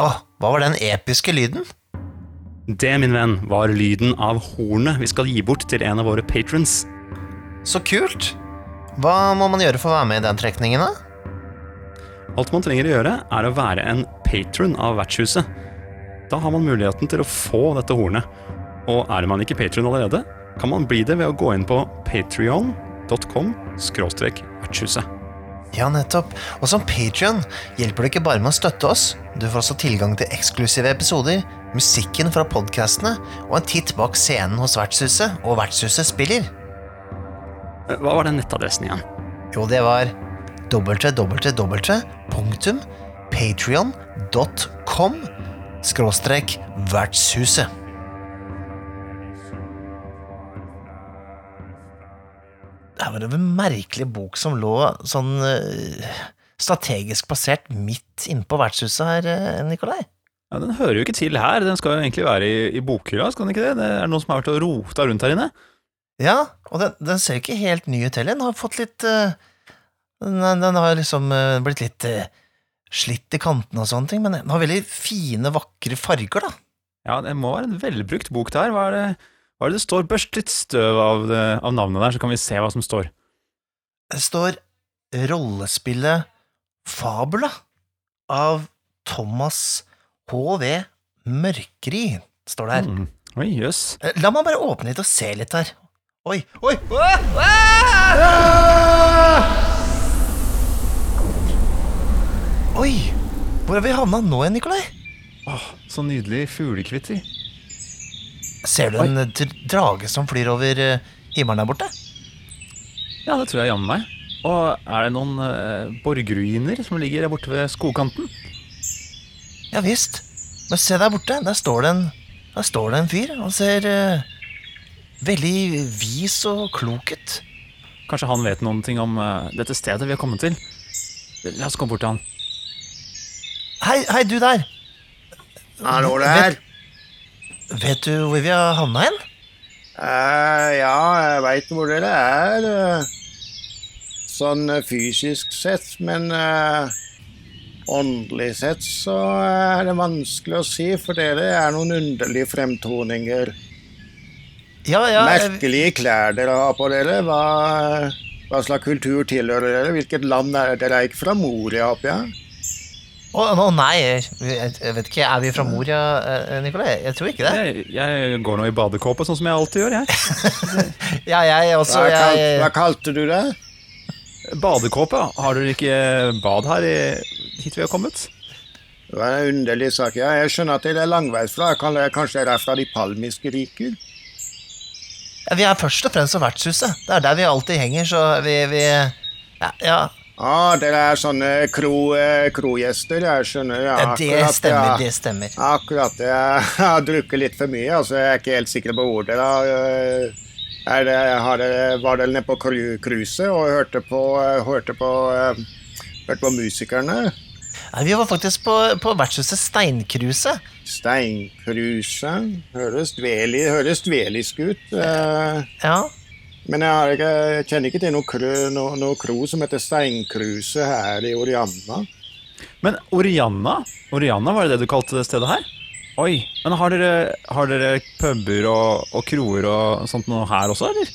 Åh, hva var den episke lyden? Det, min venn, var lyden av hornet vi skal gi bort til en av våre patrons. Så kult! Hva må man gjøre for å være med i den trekningen, da? Alt man trenger å gjøre, er å være en patron av vertshuset. Da har man muligheten til å få dette hornet. Og er man ikke patron allerede, kan man bli det ved å gå inn på patrion.com vertshuset. Ja, nettopp. Og som Patrion hjelper det ikke bare med å støtte oss. Du får også tilgang til eksklusive episoder, musikken fra podkastene og en titt bak scenen hos Vertshuset og Vertshuset spiller. Hva var den nettadressen igjen? Jo, det var www.patrion.com skråstrek vertshuset. Det var en merkelig bok som lå sånn eh, strategisk plassert midt innpå vertshuset her, eh, Nikolai. Ja, Den hører jo ikke til her, den skal jo egentlig være i, i bokhylla, skal den ikke det? Det er noen som har vært og rota rundt her inne. Ja, og den, den ser ikke helt ny ut heller. Den har fått litt uh, den, den har liksom uh, blitt litt uh, slitt i kantene og sånne ting, men den har veldig fine, vakre farger, da. Ja, det må være en velbrukt bok der. Hva er det hva er det det står? Børst litt støv av, det, av navnet der, så kan vi se hva som står. Det står rollespillet Fabula av Thomas H.V. Mørkeri, står det her. Mm. Oi, jøss. Yes. La meg bare åpne litt og se litt her. Oi, oi! ah! Ah! Oi! Hvor har vi havna nå igjen, Nikolai? Åh, så nydelig fuglekvitter. Ser du en eh, drage som flyr over eh, himmelen der borte? Ja, det tror jeg jammen meg. Og er det noen uh, borgruiner som ligger der borte ved skogkanten? Ja visst. Men se der borte. Der står det en, der står det en fyr. Han ser eh, veldig vis og klok ut. Kanskje han vet noen ting om eh, dette stedet vi har kommet til? La oss komme bort til han. Hei, hei, du der. Hallo der. Vet du hvor vi har havna hen? Uh, ja, jeg veit hvor dere er. eh, Sånn eh, fysisk sett, men uh, åndelig sett så er det vanskelig å si, for dere er noen underlige fremtoninger. Ja, ja Merkelige klær dere har på dere. Hva, hva slags kultur tilhører dere? Hvilket land er dere? Dere er ikke fra Moria, håper jeg? Å å, nei, jeg, jeg vet ikke. Er vi fra Moria, eh, Nikolai? Jeg tror ikke det. Jeg, jeg går nå i badekåpe, sånn som jeg alltid gjør, jeg. Ja, jeg også. Hva, kalt, hva Jeg, kalte du det? Badekåpe? Har dere ikke bad her i, hit vi har kommet? Det var en underlig sak. Ja, jeg skjønner at dere er langveisfra. Kan Kanskje dere er fra de palmiske riker? ja, vi er først og fremst fra vertshuset. Det er der vi alltid henger, så vi, vi ja, ja, Ja, dere er sånne kro, eh, krogjester, jeg skjønner. Ja, akkurat, det stemmer. ja. Det stemmer. Akkurat. Jeg har drukket litt for mye, altså jeg er ikke helt sikker på hvor dere øh, er det, har dere, Var dere nede på cru- cruiset og hørte på, øh, hørte på, hørte på musikerne? Nei, vi var faktisk på, på vertshuset Steinkruset. Steinkruset. Høres dvelisk ut. Ja. Men jeg, har ikke, jeg kjenner ikke til noe, kru, noe, noe kro som heter Steinkruse her i Orianna. Men Orianna? Orianna, var det det du kalte det stedet her? Oi, men har dere, har dere puber og, og kroer og sånt noe her også, eller?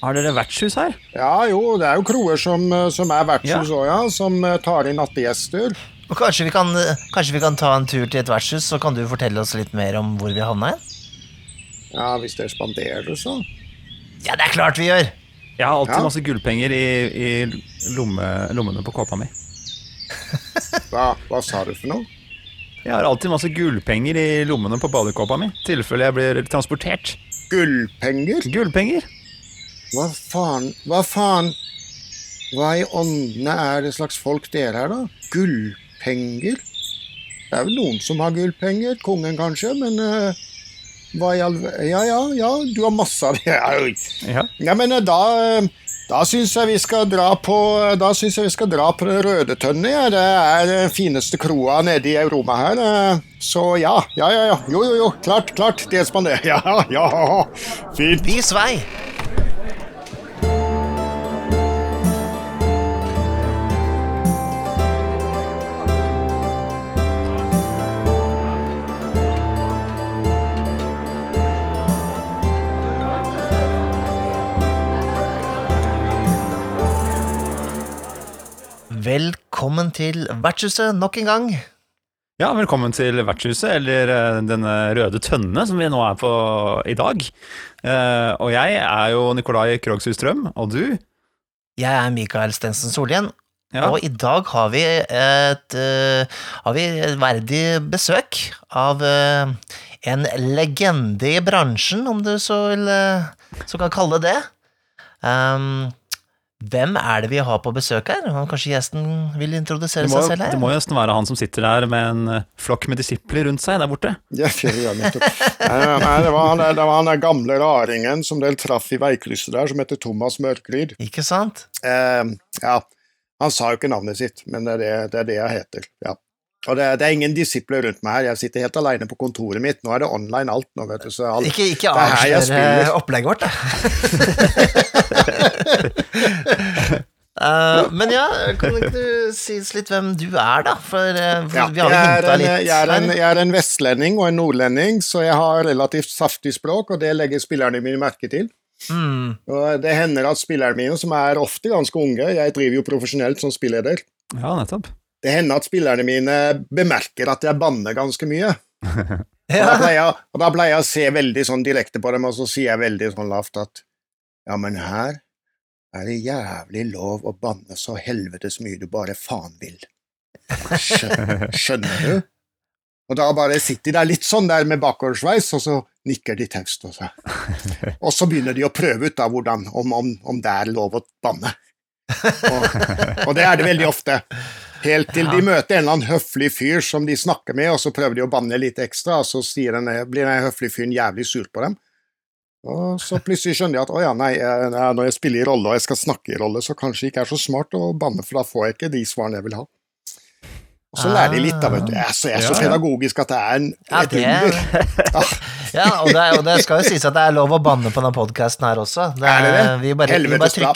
Har dere vertshus her? Ja, jo, det er jo kroer som, som er vertshus òg, ja. Som øh, tar inn nattegjester. Og kanskje vi, kan, kanskje vi kan ta en tur til et vertshus, så kan du fortelle oss litt mer om hvor vi havna hen? Ja, hvis dere spanderer, så. Ja, det er klart vi gjør! Jeg har alltid Ja. masse gullpenger i, i lomme, lommene på kåpa mi. Hva, hva sa du for noe? Jeg har alltid masse gullpenger i lommene på badekåpa mi, i tilfelle jeg blir transportert. Gullpenger? Gullpenger? Hva faen Hva faen Hva i åndene er det slags folk dere er, da? Gullpenger? Det er vel noen som har gullpenger. Kongen kanskje, men eh, hva i all Ja, ja, ja, du har masse av det. Ja. Ja, men eh, da eh, da syns jeg vi skal dra på Da synes jeg vi skal dra på den Røde Tønne. Ja. Det er den fineste kroa nede i Roma her. eh. Så ja, ja, ja. ja. Jo, jo, jo. Klart, klart. Det spanderer Ja, ja. Fint. Vis vei! Velkommen til vertshuset nok en gang. Ja, velkommen til vertshuset, eller eh, denne røde tønne som vi nå er på i dag. Eh, og jeg er jo Nikolai Krogshus Strøm, og du? Jeg er Mikael Stensen Solhjell, Ja. og i dag har vi et, eh, har vi et verdig besøk av en legende i bransjen, om du så, vil, så kan kalle det det. Um, hvem er det vi har på besøk her? Kanskje gjesten vil introdusere må, seg selv her? det må jo nesten være han som sitter der med en eh, flokk med disipler rundt seg der borte. Ja, ja, nettopp. Nei, nei, det var han det var han der gamle raringen som dere traff i veikrysset der, som heter Thomas Mørklyd. Ikke sant? Eh, ja, han sa jo ikke navnet sitt, men det er det, det, er det jeg heter. ja. Og det, det er ingen disipler rundt meg her, jeg sitter helt alene på kontoret mitt. Nå er det online alt, nå, vet du. Så alt, Ikke, ikke avsløre spiller. opplegget vårt, da. uh, men ja, kan ikke du si litt hvem du er, da? For, eh, for Ja, vi har jo hinta litt jeg, er en, jeg er en vestlending og en nordlending, så jeg har relativt saftig språk, og det legger spillerne mine merke til. Mm, Og det hender at spillerne mine, som er ofte ganske unge, jeg driver jo profesjonelt som spilleder, Ja, nettopp. Det hender at spillerne mine bemerker at jeg banner ganske mye. Og da pleier og da pleier jeg å se veldig sånn direkte på dem, og så sier jeg veldig sånn lavt at ja, men her er det jævlig lov å banne så helvetes mye du bare faen vil. Skjønner, skjønner du? Og da bare sitter de der litt sånn der med bakoversveis, og så nikker de taust. Og, så. og så begynner de å prøve ut da hvordan, om, om, om det er lov å banne. Og, og det er det veldig ofte. Helt til de møter en eller annen høflig fyr som de snakker med, og så prøver de å banne litt ekstra, og så denne, blir den høflige fyren jævlig sur på dem. Og så plutselig skjønner de at å ja, nei, jeg, jeg- når jeg spiller i rolle og jeg skal snakke i rolle, så kanskje det ikke er så smart å banne, for da får jeg ikke de svarene jeg vil ha. Og så lærer de litt, da, vet du. Jeg er så, jeg er så Ja, ja. pedagogisk at det er en, Ja, et det- under. ja og, det, er- og det skal jo sies at det er lov å banne på denne podkasten her også. Det Er det det? Vi bare, vi bare Helvetes bra.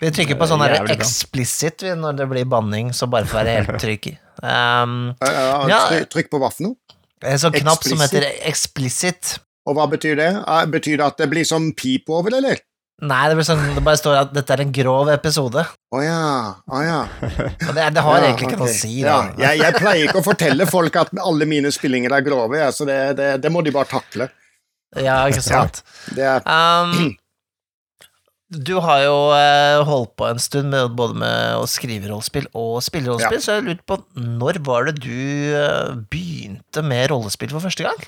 Vi trykker på sånn her explicit når det blir banning, så bare for å være helt trygg. Um, Ja, trykk, på hva for noe? en sånn knapp som heter explicit. Og hva betyr det? Eh, Betyr det at det blir sånn pip over, eller? Nei, det, blir sånn, det bare står at dette er en grov episode. Å ja, å ja. Og det, det har Ja, egentlig ikke noe å si, Ja, jeg, jeg pleier ikke å fortelle folk at alle mine spillinger er grove, så det, det, det må de bare takle. Ja, ikke sant? Det er, Um, du har jo eh, holdt på en stund med både med å skrive rollespill og spille rollespill, så jeg lurte på når var det du eh, begynte med rollespill for første gang?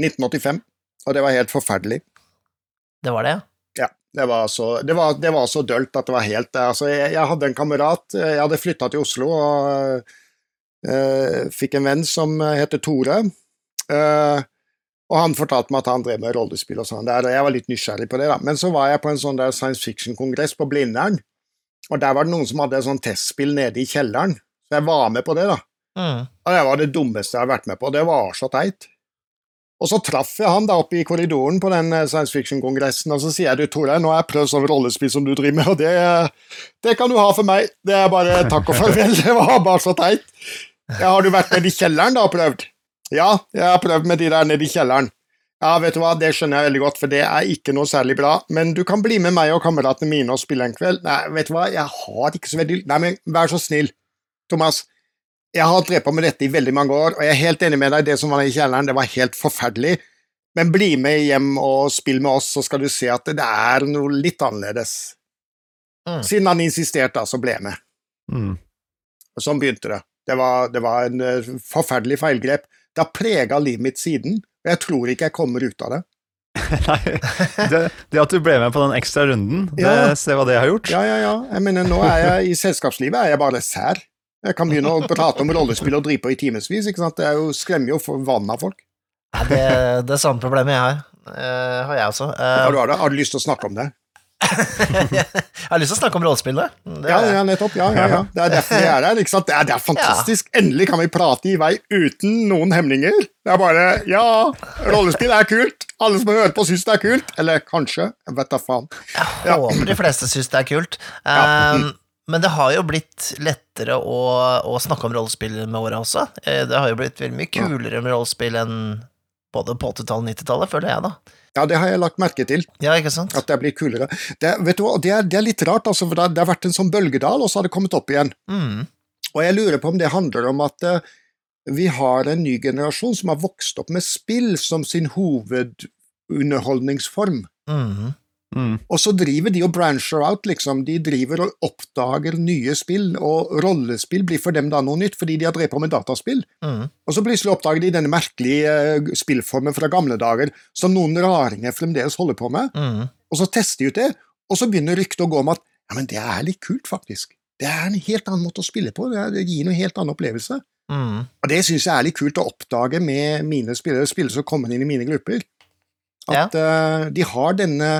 1985, og det var helt forferdelig. Det var det, ja? Ja, det var så, det var, det var så dølt at det var helt altså, jeg, jeg hadde en kamerat Jeg hadde flytta til Oslo og eh, fikk en venn som heter Tore. Eh, og han fortalte meg at han drev med rollespill og sånn. der, og Jeg var litt nysgjerrig på det, da. Men så var jeg på en sånn der science fiction-kongress på Blindern, og der var det noen som hadde et sånt testspill nede i kjelleren. Så jeg var med på det, da. Mm. Og det var det dummeste jeg har vært med på. Det var så teit. Og så traff jeg han da oppe i korridoren på den eh, science fiction-kongressen, og så sier jeg du Tore, nå har jeg prøvd sånn rollespill som du driver med, og det, det kan du ha for meg. Det er bare takk og farvel. Det var bare så teit. Ja, har du vært nede i kjelleren da og prøvd? Ja, jeg har prøvd med de der nede i kjelleren. Ja, vet du hva, det skjønner jeg veldig godt, for det er ikke noe særlig bra, men du kan bli med meg og kameratene mine og spille en kveld. Nei, vet du hva, jeg har ikke så veldig Nei, men vær så snill, Thomas. Jeg har drevet på med dette i veldig mange år, og jeg er helt enig med deg, det som var i kjelleren, det var helt forferdelig. Men bli med hjem og spill med oss, så skal du se at det er noe litt annerledes. Mm. Siden han insisterte, så ble jeg med. Mm. Og sånn begynte det. Det var, det var en eh, forferdelig feilgrep. Det har prega livet mitt siden, og jeg tror ikke jeg kommer ut av det. Nei, det, det at du ble med på den ekstra runden, det, Ja. se hva det har gjort. Ja, ja, ja. Jeg mener, nå er jeg i selskapslivet er jeg bare sær. Jeg kan begynne å prate om rollespill og drive på i timevis. Det er jo, skremmer jo for vannet av folk. Ja, det, det er samme problemet jeg har. Uh, har jeg også. Uh, ja, du, har det. har du lyst til å snakke om det? Jeg har lyst til å snakke om rollespill, da. Ja, ja, nettopp. Ja, ja, ja. Det er derfor vi er her. ikke sant? Det er, det er fantastisk. Endelig kan vi prate i vei uten noen hemninger. Det er bare Ja, rollespill er kult. Alle som hører på, syns det er kult. Eller kanskje. Jeg vet da faen. Jeg håper de fleste syns det er kult. Um, men det har jo blitt lettere å, å snakke om rollespill med åra også. Eh, Det har jo blitt veldig mye kulere med rollespill enn både på 80-tallet og 90-tallet, føler jeg, da. Ja, det har jeg lagt merke til. Ja, ikke sant? At det blir kulere. Det, vet du hva, det er, det er litt rart, altså, for det, har- det har vært en sånn bølgedal, og så har det kommet opp igjen. Mm. Og jeg lurer på om det handler om at uh, vi har en ny generasjon som har vokst opp med spill som sin hovedunderholdningsform. Mhm. Mm. Og så driver de og brancher out, liksom. De driver og oppdager nye spill, og rollespill blir for dem da noe nytt, fordi de har drevet på med dataspill. Mm. Og så plutselig oppdager de denne merkelige eh, spillformen fra gamle dager, som noen raringer fremdeles holder på med, Mm. og så tester de ut det, og så begynner ryktet å gå om at ja, men det er litt kult, faktisk. Det er en helt annen måte å spille på, det gir en helt annen opplevelse. Mhm. Og det syns jeg er litt kult å oppdage med mine spillere, spillere som kommer inn i mine grupper. At eh, de har denne,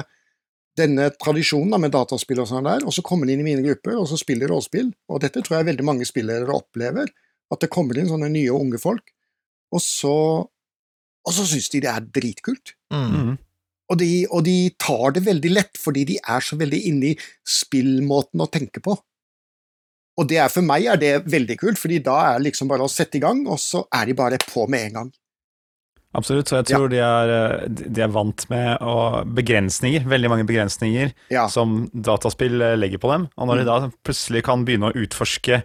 denne tradisjonen da, med dataspill og sånn der, og så kommer de inn i mine grupper og så spiller de rollespill. Og dette tror jeg veldig mange spillere opplever, at det kommer inn sånne nye og unge folk, og så, og så syns de det er dritkult. Mhm. Mm. Og de, og de tar det veldig lett, fordi de er så veldig inne i spillmåten å tenke på. Og det er, for meg er det veldig kult, fordi da er det liksom bare å sette i gang, og så er de bare på med en gang. Absolutt, så jeg tror de, er, eh, de er vant med å, begrensninger, veldig mange begrensninger Ja. som dataspill eh, legger på dem. Og når de da plutselig kan begynne å utforske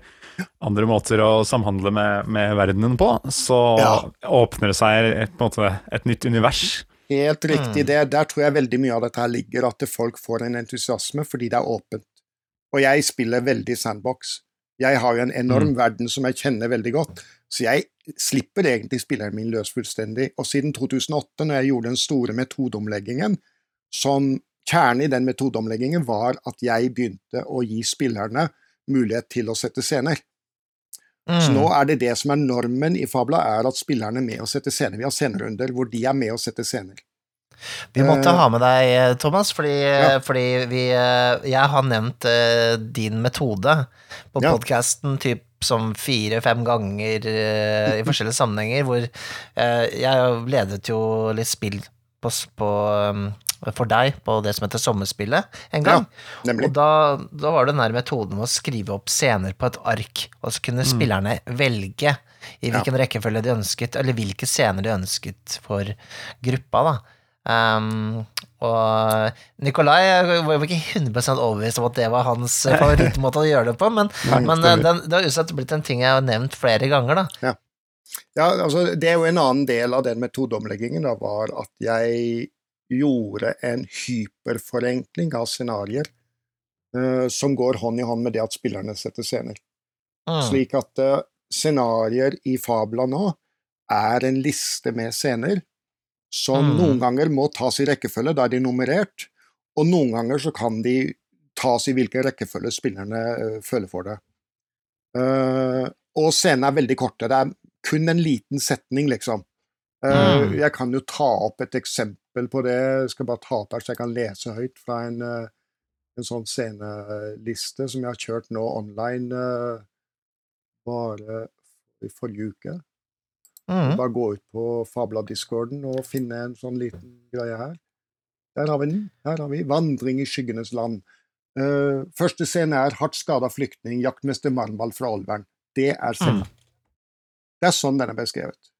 andre måter å samhandle med, med verdenen på, så Ja. åpner det seg et, på en måte, et nytt univers. Helt riktig. Mm. Det, der tror jeg veldig mye av dette her ligger, at folk får en entusiasme fordi det er åpent. Og jeg spiller veldig sandbox. Jeg har jo en enorm verden som jeg kjenner veldig godt, så jeg slipper egentlig spilleren min løs fullstendig. Og siden 2008, når jeg gjorde den store metodeomleggingen, som kjernen i den metodeomleggingen var at jeg begynte å gi spillerne mulighet til å sette scener. Så nå Mhm. er det det som er normen i Fabla, er at spillerne er med å sette scener. Vi har scenerunder hvor de er med å sette scener. Vi måtte Eh, ha med deg, Thomas, fordi, Ja. fordi vi eh, Jeg har nevnt eh, din metode på Ja. podkasten typ som fire-fem ganger eh, i forskjellige sammenhenger, hvor eh, jeg ledet jo litt spill på, på, um, for deg på det som heter Sommerspillet en gang. Ja, Og da, da var det den der metoden med å skrive opp scener på et ark, og så kunne spillerne velge i hvilken rekkefølge de ønsket, eller hvilke scener de ønsket for gruppa, da. Um, og Nikolai var jo ikke 100 overbevist om at det var hans eh, favorittmåte å gjøre det på, men, Nei, men eh, den, det har uansett blitt en ting jeg har nevnt flere ganger, da. Ja, altså, det er jo en annen del av den metodeomleggingen, da, var at jeg gjorde en hyperforenkling av scenarioer uh, som går hånd i hånd med det at spillerne setter scener. Mm. Slik at uh, scenarioer i Fabla nå er en liste med scener som Mm. noen ganger må tas i rekkefølge, da er de nummerert, og noen ganger så kan de tas i hvilken rekkefølge spillerne uh, føler for det. Uh, og scenene er veldig korte. Det er kun en liten setning, liksom. Uh, Mm. Jeg kan jo ta opp et eksempel på det. Jeg skal bare ta opp her så jeg kan lese høyt fra en, en sånn sceneliste som jeg har kjørt nå online bare i forrige uke. Mm. Bare gå ut på Fabla-discorden og finne en sånn liten greie her. Der har vi den. Her har vi 'Vandring i skyggenes land'. Uh, første scene er 'Hardt skada flyktning, jaktmester Marmball fra Olvern'. Det er scenen. Mm. Det er sånn den er beskrevet.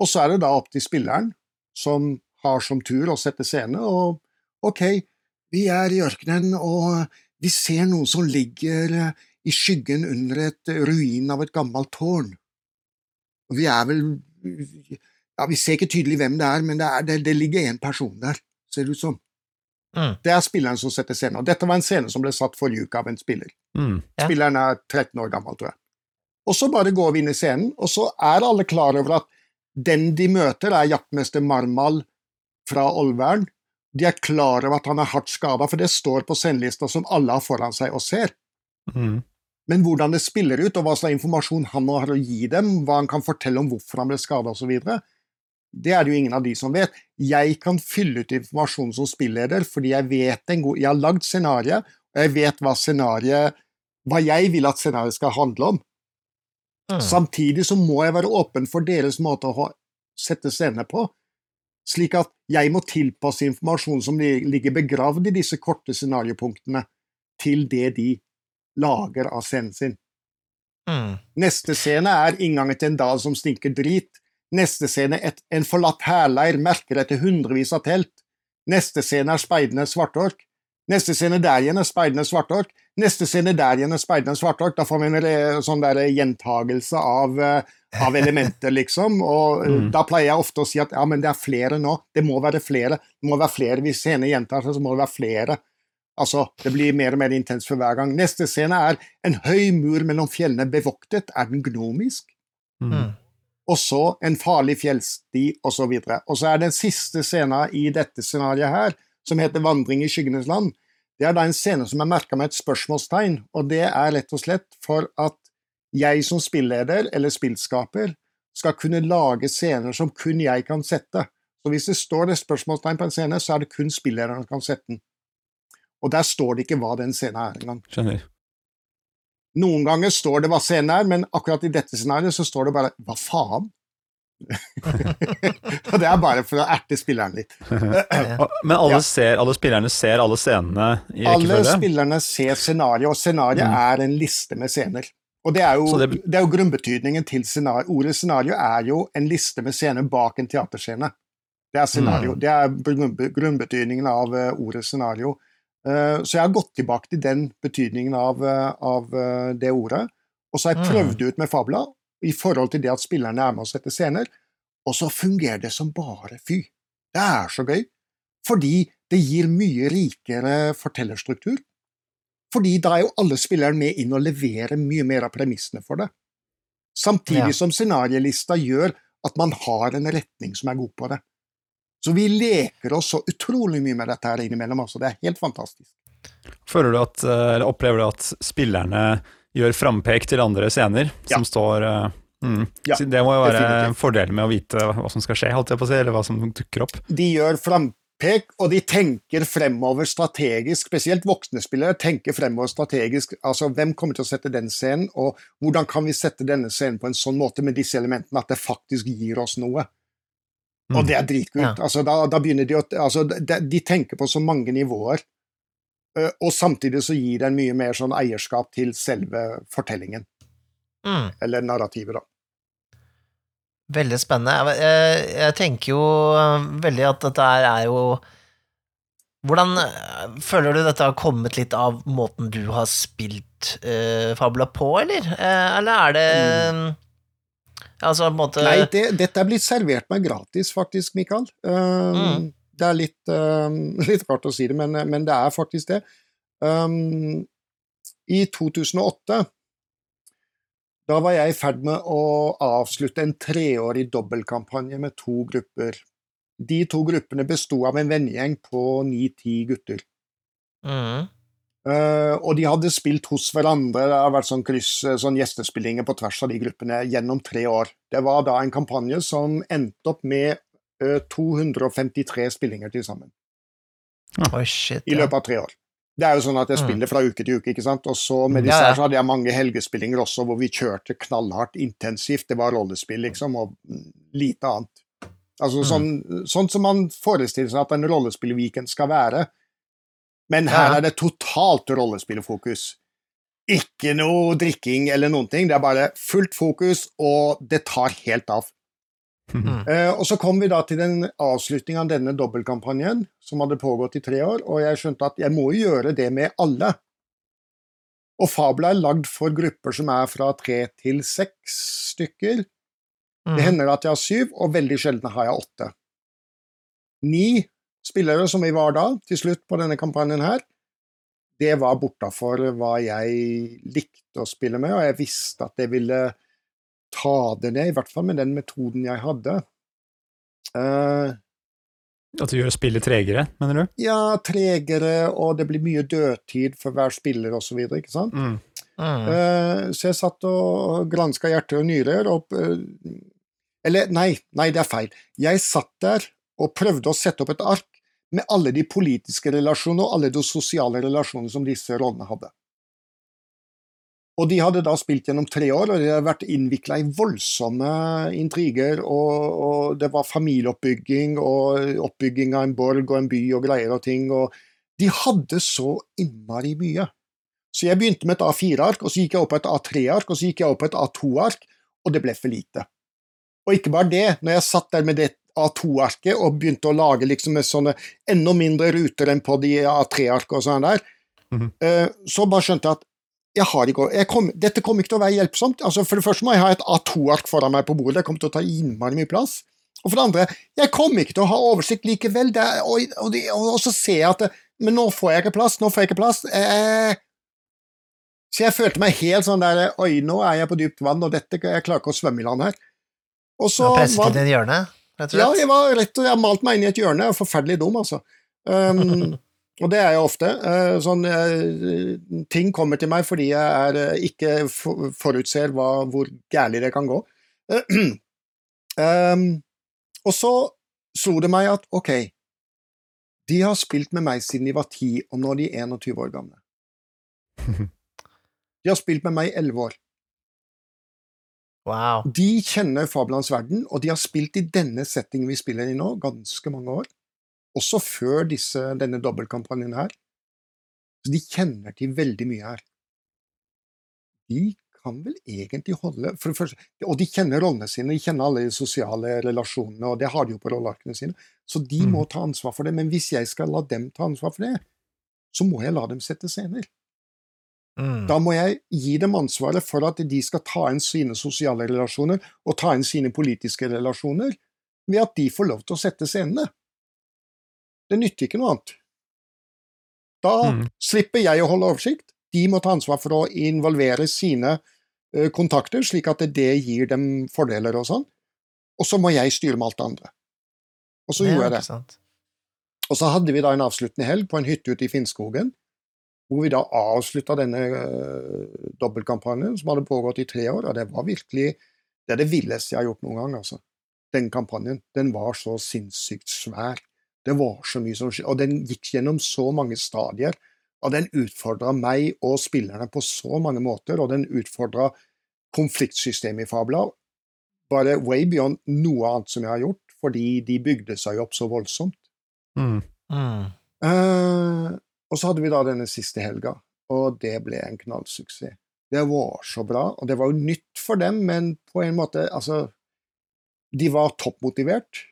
Og så er det da opp til spilleren, som har som tur å sette scene, og ok, vi er i ørkenen, og vi ser noen som ligger eh, i skyggen under et ruin av et gammelt tårn. Og vi er vel Ja, vi ser ikke tydelig hvem det er, men det, er, det, det ligger en person der, ser det ut som. Mm. Det er spilleren som setter scenen. Og dette var en scene som ble satt forrige uke av en spiller. Mm. Ja. Spilleren er 13 år gammel, tror jeg. Og så bare går vi inn i scenen, og så er alle klar over at den de møter, er jaktmester Marmal fra Olvern. De er klar over at han er hardt skada, for det står på scenelista som alle har foran seg og ser. Mm. Men hvordan det spiller ut, og hva slags informasjon han har å gi dem, hva han kan fortelle om hvorfor han ble skada osv., det er det jo ingen av de som vet. Jeg kan fylle ut informasjon som spilleder, fordi jeg vet en god Jeg har lagd scenariet, og jeg vet hva scenariet Hva jeg vil at scenariet skal handle om. Mm. Samtidig så må jeg være åpen for deres måte å ha- sette scenene på, slik at jeg må tilpasse informasjon som ligger begravd i disse korte scenariopunktene, til det de lager av scenen sin. Mm. Neste scene er inngangen til en dal som stinker drit. Neste scene et, en forlatt hærleir merker etter hundrevis av telt. Neste scene er speidende svartork. Neste scene der igjen er speidende svartork. Neste scene der igjen er speidende svartork. Da får vi en sånn der gjentagelse av, eh, av elementer, liksom. Og eh, Mm. da pleier jeg ofte å si at ja, men det er flere nå. Det må være flere. Det må være flere. Hvis scenen gjentar seg, så må det være flere. Altså, det blir mer og mer intenst for hver gang. Neste scene er en høy mur mellom fjellene bevoktet. Er den gnomisk? Mm. Mm. og så en farlig fjellsti. Og, så videre. og så er den siste scenen i dette scenarioet her, som heter Vandring i skyggenes land, det er da en scene som er merka med et spørsmålstegn, og det er rett og slett for at jeg som spilleder eller spillskaper skal kunne lage scener som kun jeg kan sette. Så hvis det står et spørsmålstegn på en scene, så er det kun spillederen som kan sette den. Og der står det ikke hva den scenen er engang. Skjønner. Noen ganger står det hva scenen er, men akkurat i dette scenarioet så står det bare 'hva faen'? Og det er bare for å erte spilleren litt. Men alle, Ja. ser, alle spillerne ser alle scenene i Alle spillerne ser scenarioet, og scenarioet Mm. er en liste med scener. Og det er jo, det... det- er jo grunnbetydningen til scenario. Ordet scenario er jo en liste med scener bak en teaterscene. Det er scenario. Mm. Det er grunnbetydningen av eh, ordet scenario. Eh, så jeg har gått tilbake til den betydningen av, eh, av eh, det ordet. Og så har jeg Mm. prøvd ut med Fabla i forhold til det at spillerne er med å sette scener, og så fungerer det som bare fy. Det er så gøy. Fordi det gir mye rikere fortellerstruktur. Fordi da er jo alle spillerne med inn og leverer mye mer av premissene for det. Samtidig Ja. som scenariolista gjør at man har en retning som er god på det. Så vi leker oss så utrolig mye med dette her innimellom. Altså. Det er helt fantastisk. Føler du at, eh, eller opplever du at spillerne gjør frampek til andre scener Ja. som står eh, mm. Ja, Det må jo være definitivt. en fordel med å vite hva som skal skje, holdt jeg på å si, eller hva som dukker opp. De gjør frampek, og de tenker fremover strategisk. Spesielt voksne spillere tenker fremover strategisk. Altså, hvem kommer til å sette den scenen, og hvordan kan vi sette denne scenen på en sånn måte med disse elementene at det faktisk gir oss noe? Og Mm. det er dritkult. Ja. Altså, da, da begynner de å altså, de, de tenker på så mange nivåer, og samtidig så gir det en mye mer sånn eierskap til selve fortellingen, Mm. eller narrativet, da. Veldig spennende. Jeg, jeg, tenker jo eh, veldig at dette er jo Hvordan eh, føler du dette har kommet litt av måten du har spilt eh, Fabula på, eller? Eh, eller er det Altså måte Nei, det, dette er blitt servert meg gratis, faktisk, Mikael. Um, Mm. Det er litt, um, litt rart å si det, men, men det er faktisk det. Um, I 2008 da var jeg i ferd med å avslutte en treårig dobbeltkampanje med to grupper. De to gruppene besto av en vennegjeng på ni-ti gutter. mm. Eh, og de hadde spilt hos hverandre, det har vært sånn kryss, eh, sånn gjestespillinger på tvers av de gruppene gjennom tre år. Det var da en kampanje som endte opp med uh, 253 spillinger til sammen Oi, shit. i Ja. løpet av tre år. Det er jo sånn at jeg Mm. spiller fra uke til uke, ikke sant. Og så med disse her så hadde jeg mange helgespillinger også, hvor vi kjørte knallhardt intensivt. Det var rollespill, liksom, og lite annet. Altså Mm. sånn, sånn som man forestiller seg at en rollespillweekend skal være. Men her er det totalt rollespillfokus. Ikke noe drikking eller noen ting. Det er bare fullt fokus, og det tar helt av. Mm. Eh, og så kom vi da til den avslutningen av denne dobbeltkampanjen, som hadde pågått i tre år, og jeg skjønte at jeg må jo gjøre det med alle. Og Fabla er lagd for grupper som er fra tre til seks stykker. Mm. Det hender at jeg har syv, og veldig sjelden har jeg åtte. Ni spillere som vi var da, til slutt på denne kampanjen her, det var bortafor hva jeg likte å spille med, og jeg visste at jeg ville ta det ned, i hvert fall med den metoden jeg hadde. Uh, At du gjør spillet tregere, mener du? ja, tregere, og det blir mye dødtid for hver spiller osv., ikke sant? Mm. Mm. Uh, så jeg satt og granska hjerter og nyrer og uh, Eller, nei, nei, det er feil. Jeg satt der og prøvde å sette opp et ark med alle de politiske relasjonene og alle de sosiale relasjonene som disse rollene hadde. Og de hadde da spilt gjennom tre år, og de hadde vært innvikla i voldsomme intriger, og, og det var familieoppbygging og oppbygging av en borg og en by og greier og ting, og de hadde så innmari mye. Så jeg begynte med et A4-ark, og så gikk jeg opp på et A3-ark, og så gikk jeg opp på et A2-ark, og det ble for lite. Og ikke bare det, når jeg satt der med det A2-arket og begynte å lage liksom sånne enda mindre ruter enn på de A3-arket og sånn der, mm -hmm. så bare skjønte jeg at jeg har ikke, jeg kom, dette kommer ikke til å være hjelpsomt. Altså, for det første må jeg ha et A2-ark foran meg på bordet, det kommer til å ta innmari mye plass. Og for det andre, jeg kommer ikke til å ha oversikt likevel, er, og, og, og, og så ser jeg at det, Men nå får jeg ikke plass, nå får jeg ikke plass. Eh, så jeg følte meg helt sånn der Oi, nå er jeg på dypt vann, og dette, jeg klarer ikke å svømme i land her. Og så har presset inn i et hjørne, rett og ja, jeg var rett og jeg malte meg inn i et hjørne. Jeg er forferdelig dum, altså. Um, og det er jeg ofte. Uh, sånn, uh, ting kommer til meg fordi jeg er, uh, ikke for, forutser hva, hvor gærlig det kan gå. um, og så slo det meg at ok, de har spilt med meg siden de var 10, og nå er de 21 år gamle. De har spilt med meg i 11 år. Wow. De kjenner Fabelans verden, og de har spilt i denne settingen vi spiller i nå, ganske mange år. Også før disse, denne dobbeltkampanjen her. Så de kjenner til veldig mye her. De kan vel egentlig holde første, Og de kjenner rollene sine, de kjenner alle de sosiale relasjonene, og det har de jo på rollearkene sine. Så de må ta ansvar for det. Men hvis jeg skal la dem ta ansvar for det, så må jeg la dem sette scener. Mm. Da må jeg gi dem ansvaret for at de skal ta inn sine sosiale relasjoner og ta inn sine politiske relasjoner, ved at de får lov til å sette scenene. Det nytter ikke noe annet. Da Mm. slipper jeg å holde oversikt. De må ta ansvar for å involvere sine eh, kontakter, slik at det gir dem fordeler og sånn. Og så må jeg styre med alt det andre. Og så gjorde jeg det. Og så hadde vi da en avsluttende helg på en hytte ute i Finnskogen, hvor vi da avslutta denne uh, dobbeltkampanjen som hadde pågått i tre år, og det var virkelig det er det villeste jeg har gjort noen gang, altså. Den kampanjen. Den var så sinnssykt svær. Det var så mye som skjedde, og den gikk gjennom så mange stadier. Og den utfordra meg og spillerne på så mange måter, og den utfordra konfliktsystemet i Fabla bare way beyond noe annet som jeg har gjort, fordi de bygde seg opp så voldsomt. Mm. Mm. Eh, og så hadde vi da denne siste helga, og det ble en knallsuksess. Det var så bra, og det var jo nytt for dem, men på en måte Altså, de var toppmotivert,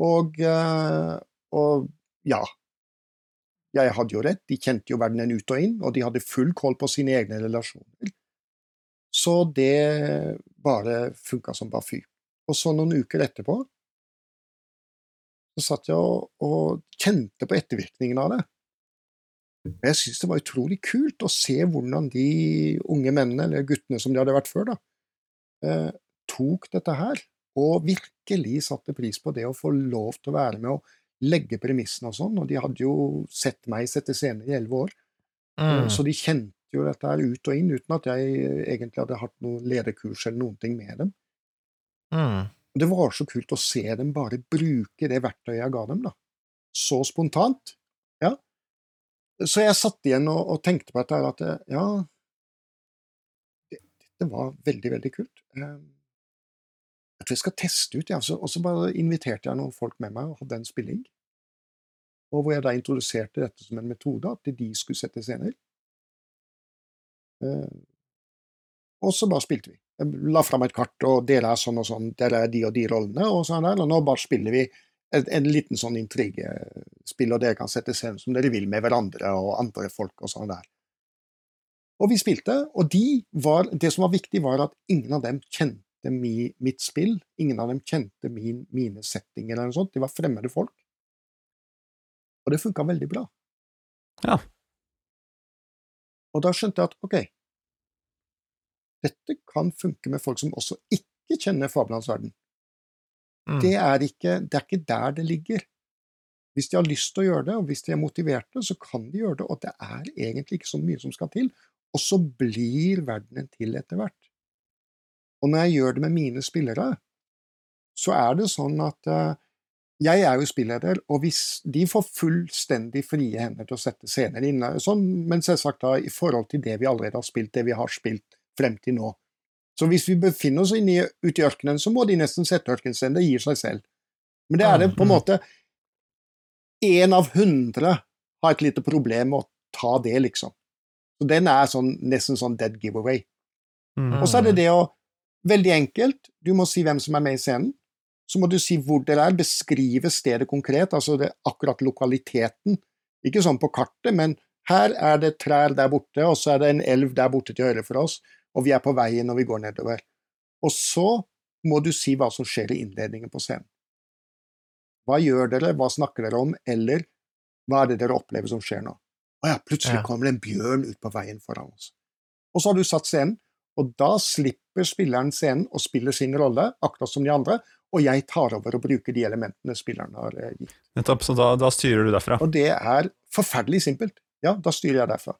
og, eh, og ja. Jeg hadde jo rett, de kjente jo verdenen ut og inn, og de hadde full koll på sine egne relasjoner. Så det bare funka som bare fy. Og så noen uker etterpå så satt jeg og, og kjente på ettervirkningen av det. Jeg syns det var utrolig kult å se hvordan de unge mennene, eller guttene som de hadde vært før, da, eh, tok dette her, og virkelig satte pris på det å få lov til å være med og legge premissene og sånn, og de hadde jo sett meg sette scener i elleve år, Mm. så de kjente jo dette her ut og inn, uten at jeg egentlig hadde hatt noe lederkurs eller noen ting med dem. Mm. Det var så kult å se dem bare bruke det verktøyet jeg ga dem, da. Så spontant. Så jeg satt igjen og, og tenkte på dette at eh, ja Dette var veldig, veldig kult. Eh, Jeg tror jeg skal teste ut, ja. Og så bare inviterte jeg noen folk med meg og hadde en spilling. Og hvor jeg da introduserte dette som en metode, at de skulle sette scener. Eh, og så bare spilte vi. Jeg la fram et kart, og dere er sånn og sånn, dere er de og de rollene, og sånn der, og nå bare spiller vi en, en liten sånn intrigespill, og dere kan sette scenen som dere vil med hverandre og andre folk og sånn der. Og vi spilte, og de var, det som var viktig, var at ingen av dem kjente mi, mitt spill, ingen av dem kjente min, mine settinger eller noe sånt, de var fremmede folk. Og det funka veldig bra. Ja. Og da skjønte jeg at ok, dette kan funke med folk som også ikke kjenner fabelens verden. Mm. Det er, ikke, det er ikke der det ligger. Hvis de har lyst til å gjøre det, og hvis de er motiverte, så kan de gjøre det, og det er egentlig ikke så mye som skal til. Og så blir verdenen til etter hvert. Og når jeg gjør det med mine spillere, så er det sånn at uh, jeg er jo spilleder, og hvis de får fullstendig frie hender til å sette scener inn, sånn, men selvsagt da i forhold til det vi allerede har spilt, det vi har spilt frem til nå. Så hvis vi befinner oss inne ute i ørkenen, så må de nesten sette ørkenstein. det gir seg selv. Men det er det på en Mhm. måte Én av hundre har et lite problem med å ta det, liksom. Så den er sånn, nesten sånn dead giveaway. Mm. Og så er det det å Veldig enkelt. Du må si hvem som er med i scenen. så må du si hvor dere er, beskrive stedet konkret, altså det, akkurat lokaliteten. Ikke sånn på kartet, men her er det trær der borte, og så er det en elv der borte til høyre for oss, og vi er på veien når vi går nedover. Og så må du si hva som skjer i innledningen på scenen. Hva gjør dere, hva snakker dere om, eller hva er det dere opplever som skjer nå? Å ja, plutselig Ja. kommer det en bjørn ut på veien foran oss. Og så har du satt scenen, og da slipper spilleren scenen og spiller sin rolle, akkurat som de andre, og jeg tar over og bruker de elementene spilleren har eh, gitt. Nettopp, så da, da styrer du derfra. Og det er forferdelig simpelt. Ja, da styrer jeg derfra.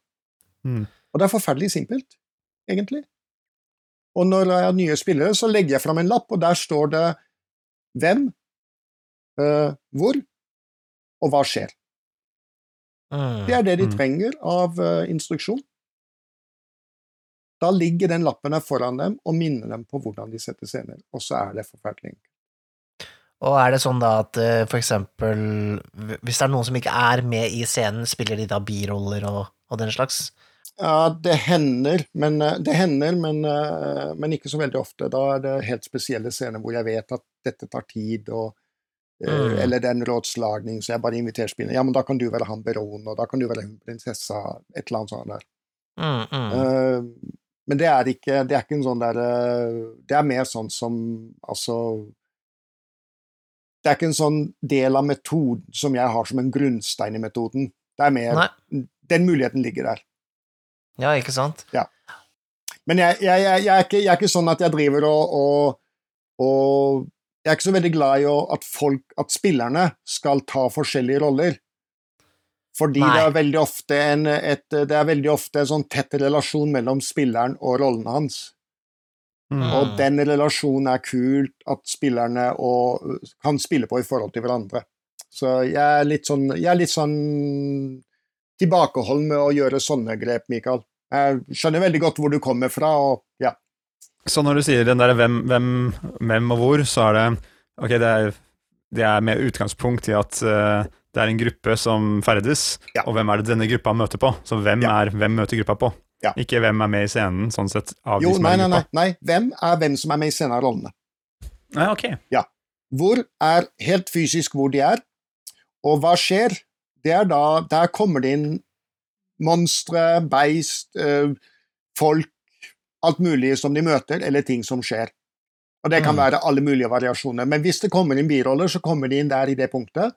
Mm. Og det er forferdelig simpelt, egentlig. Og når jeg har nye spillere, så legger jeg fram en lapp, og der står det hvem, eh, hvor, og hva skjer. Mm. Det er det de Mm. trenger av eh, instruksjon. Da ligger den lappen her foran dem og minner dem på hvordan de setter scener, og så er det forferdelig. Og er det sånn da at eh, for eksempel hvis det er noen som ikke er med i scenen, spiller de da biroller og, og den slags? Ja, det hender, men, eh, det hender men, eh, men ikke så veldig ofte. Da er det helt spesielle scener hvor jeg vet at dette tar tid, og, eh, Mm. eller det er en rådslagning, så jeg bare inviterer spillerne. Ja, men da kan du være han baronen, og da kan du være hun prinsessa, et eller annet sånt der. Mm, mm. Uh, men det er ikke, det er ikke en sånn der Det er mer sånn som Altså Det er ikke en sånn del av metoden som jeg har som en grunnstein i metoden. Det er mer Nei, Den muligheten ligger der. Ja, ikke sant? Men jeg, jeg, jeg, er ikke, jeg er ikke sånn at jeg driver og, og, og Jeg er ikke så veldig glad i å, at folk, at spillerne skal ta forskjellige roller. Fordi Nei. det er veldig ofte en, et, det er veldig ofte en sånn tett relasjon mellom spilleren og rollen hans. Mm. Og den relasjonen er kult at spillerne og, kan spille på i forhold til hverandre. Så jeg er litt sånn, jeg er litt sånn tilbakeholden med å gjøre sånne grep, Mikael. Jeg skjønner veldig godt hvor du kommer fra, og ja. Så når du sier den der hvem, hvem, hvem og hvor, så er det Ok, det er, det er med utgangspunkt i at uh, det er en gruppe som ferdes, Ja. og hvem er det denne gruppa møter på? Så hvem Ja. er hvem møter gruppa på? Ja. Ikke hvem er med i scenen, sånn sett, av Jo, de som nei, er i nei, nei, nei. Hvem er hvem som er med i scenen av rollene? Nei, ok. Hvor er helt fysisk hvor de er, og hva skjer? Det er da Der kommer det inn monstre, beist, eh, folk, alt mulig som de møter, eller ting som skjer. Og det kan Mm. være alle mulige variasjoner. Men hvis det kommer inn biroller, så kommer de inn der i det punktet.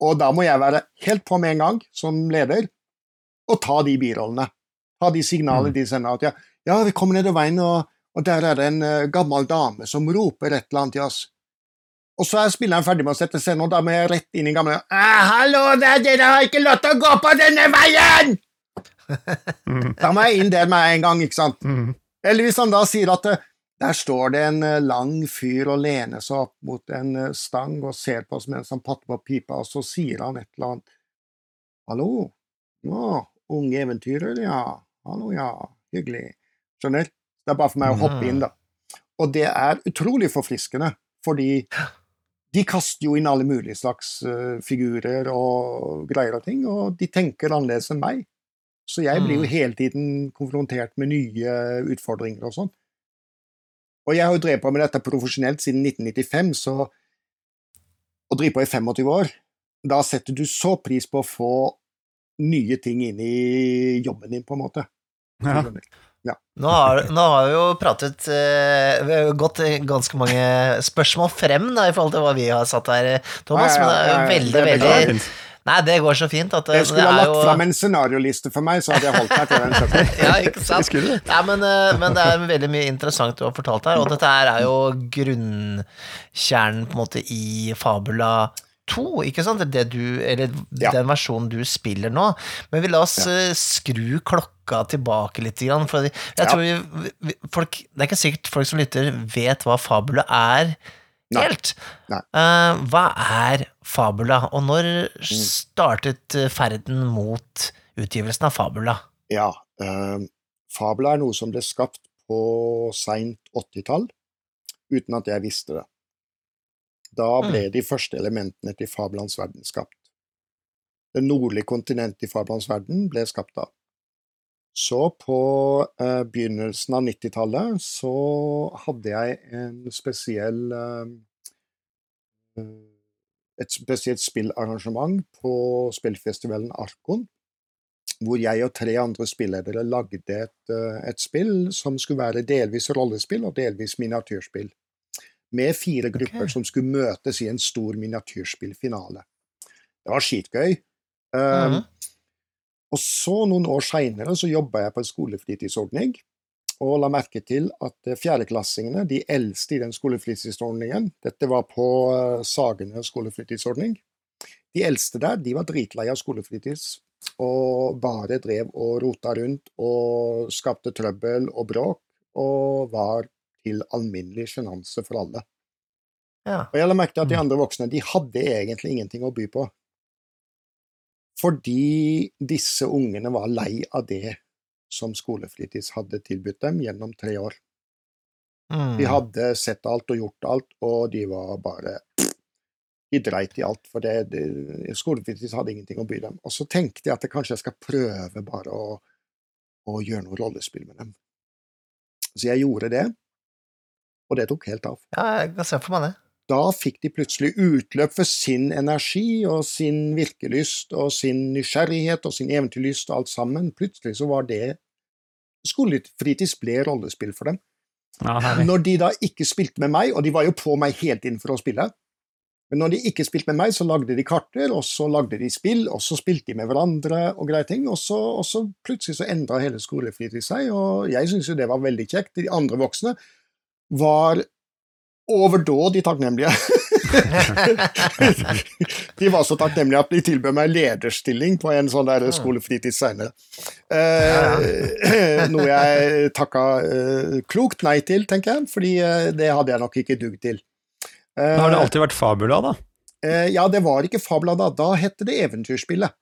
Og da må jeg være helt på med en gang, som leder, og ta de birollene. Ta de signalene Mm. de sender. At ja, ja, vi kommer nedover veien, og, og der er det en eh, gammel dame som roper et eller annet til oss. Og så er spilleren ferdig med å sette scenen, og da må jeg rett inn i gamle «Ah, Hallo der, dere har ikke lov til å gå på denne veien! Mm. Da må jeg inn der med en gang, ikke sant? Mm. Eller hvis han da sier at eh, der står det en eh, lang fyr og lener seg opp mot en eh, stang og ser på oss mens han patter på pipa, og så sier han et eller annet. Hallo? Ja, unge eventyrer, ja. Hallo, ja. Hyggelig. Skjønner? Det er bare for meg å hoppe inn, da. Og det er utrolig forfriskende, fordi de kaster jo inn alle mulige slags uh, figurer og greier og ting, og de tenker annerledes enn meg. Så jeg blir jo Mm. hele tiden konfrontert med nye utfordringer og sånn. Og jeg har jo drevet på med dette profesjonelt siden 1995, så å drive på i 25 år, da setter du så pris på å få nye ting inn i jobben din, på en måte. Ja. Nå har, nå har vi jo pratet eh, Vi har jo gått ganske mange spørsmål frem da, i forhold til hva vi har satt her, Thomas, Ja, ja, men det er jo ja, ja, veldig, det er veldig fint. Nei, det går så fint at eh, Jeg skulle ha lagt jo fram en scenarioliste for meg, så hadde jeg holdt meg til den. Ja, ikke sant? Nei, men, eh, men det er veldig mye interessant du har fortalt her, og dette her er jo grunnkjernen på en måte i Fabula 2, ikke sant? Det du, eller Ja. den versjonen du spiller nå. Men vi la oss ja. skru klokka tilbake litt, for jeg Ja. tror vi, vi, folk, det er ikke sikkert folk som lytter vet hva Fabula er helt. Nei. Eh, hva er Fabula, og når Mm. startet eh, ferden mot utgivelsen av Fabula? Ja, uh, fabula er noe som ble skapt på seint 80-tall, uten at jeg visste det. Da ble de første elementene til fabelens verden skapt. Det nordlige kontinentet i fabelens verden ble skapt da. Så på eh, begynnelsen av 90-tallet så hadde jeg en spesiell eh, et spesielt spillarrangement på spillfestivalen Arkon, hvor jeg og tre andre spilledere lagde et, eh, et spill som skulle være delvis rollespill og delvis miniatyrspill. Med fire grupper okay. som skulle møtes i en stor miniatyrspillfinale. Det var skitgøy. Um, Mhm. og så, noen år seinere, så jobba jeg på en skolefritidsordning. Og la merke til at eh, fjerdeklassingene, de eldste i den skolefritidsordningen Dette var på eh, Sagene skolefritidsordning. De eldste der, de var dritlei av skolefritids. Og bare drev og rota rundt og skapte trøbbel og bråk. Og var til alminnelig sjenanse for alle. Ja. Og jeg la merke til at de Mm. andre voksne de hadde egentlig ingenting å by på. Fordi disse ungene var lei av det som skolefritids hadde tilbudt dem gjennom tre år. Mm. De hadde sett alt og gjort alt, og de var bare De dreit i alt, for det, det, skolefritids hadde ingenting å by dem. Og så tenkte jeg at jeg kanskje jeg skal prøve bare å, å gjøre noe rollespill med dem. Så jeg gjorde det, og det tok helt av ja, jeg kan se for meg det. da fikk de plutselig utløp for sin energi og sin virkelyst og sin nysgjerrighet og sin eventyrlyst og alt sammen. Plutselig så var det Skolefritids ble rollespill for dem. Ja. Når de da ikke spilte med meg, og de var jo på meg helt inn for å spille, men når de ikke spilte med meg, så lagde de karter, og så lagde de spill, og så spilte de med hverandre og greie ting, og så, og så plutselig så endra hele skolefritid seg, og jeg syntes jo det var veldig kjekt. De andre voksne var overdådig takknemlige. de var så takknemlige at de tilbød meg lederstilling på en sånn der skolefritid seinere. Eh, noe jeg takka eh, klokt nei til, tenker jeg, fordi eh, det hadde jeg nok ikke dugg til. Eh, Men har det alltid vært Fabula, da? eh, ja, det var ikke Fabula da, da het det Eventyrspillet.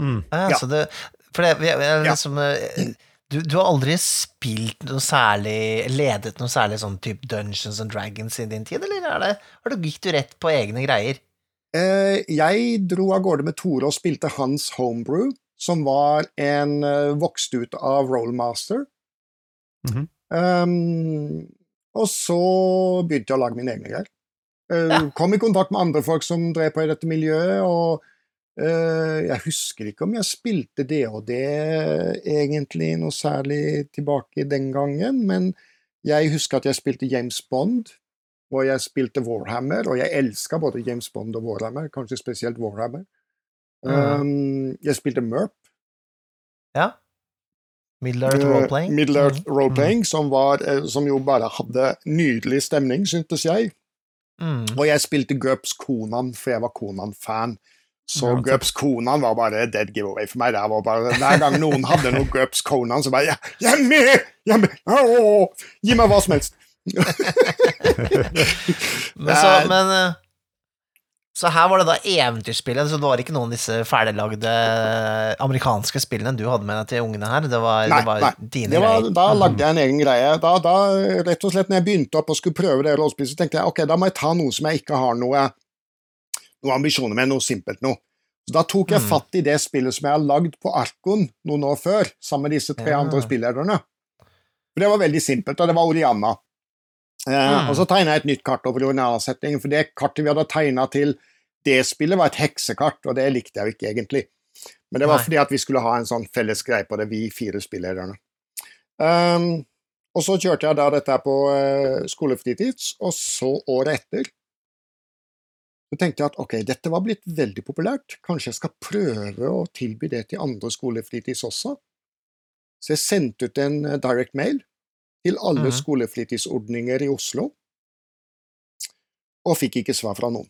Mm. Ja, Ja. Så det, for det, jeg, jeg, Ja. liksom, eh, du, du har aldri spilt noe særlig Ledet noe særlig sånn type Dungeons and Dragons i din tid, eller er det, har du, gikk du rett på egne greier? Eh, jeg dro av gårde med Tore og spilte hans homebrew, som var en uh, vokst ut av Rollmaster. Mhm. um, og så begynte jeg å lage mine egne greier. Uh, Ja. Kom i kontakt med andre folk som drev på i dette miljøet, og jeg husker ikke om jeg spilte det og det egentlig noe særlig tilbake den gangen, men jeg husker at jeg spilte James Bond, og jeg spilte Warhammer, og jeg elska både James Bond og Warhammer, kanskje spesielt Warhammer. Um, jeg spilte Merp. Ja? Middle Earth eh, Roleplaying? Middle Earth Mm. Roleplaying, som, var, eh, som jo bare hadde nydelig stemning, syntes jeg. Mm. Og jeg spilte Gups Konan, for jeg var Konan-fan. Så Ja, Gups Konan var bare dead giveaway for meg. Det var bare, hver gang noen hadde noe Gups Konan, så bare ja, 'Jeg er med! Jeg er med! Åh, gi meg hva som helst!' Men, så, men eh, Så her var det da eventyrspillet, så det var ikke noen av disse ferdiglagde amerikanske spillene du hadde med deg til ungene her? Det var, Nei, det var nei. dine Det var, greier? da lagde jeg en egen greie. Da, da, rett og slett, når jeg begynte opp og skulle prøve det rollespillet, så tenkte jeg ok, da må jeg ta noe som jeg ikke har noe, noe ambisjoner med, noe simpelt noe. Så Da tok jeg Mm. fatt i det spillet som jeg har lagd på Arkon noen år før, sammen med disse tre Ja. andre spillederne. For Det var veldig simpelt, og det var Oriana. Eh, Mm. Og så tegna jeg et nytt kart over Oriana-settingen, for det kartet vi hadde tegna til det spillet, var et heksekart, og det likte jeg jo ikke egentlig. Men det var Nei. fordi at vi skulle ha en sånn felles greie på det, vi fire spillederne. Um, og så kjørte jeg da dette på uh, skolefritids, og så året etter så tenkte jeg at ok, dette var blitt veldig populært, kanskje jeg skal prøve å tilby det til andre skolefritids også. Så jeg sendte ut en eh, direct mail til alle mm. skolefritidsordninger i Oslo, og fikk ikke svar fra noen.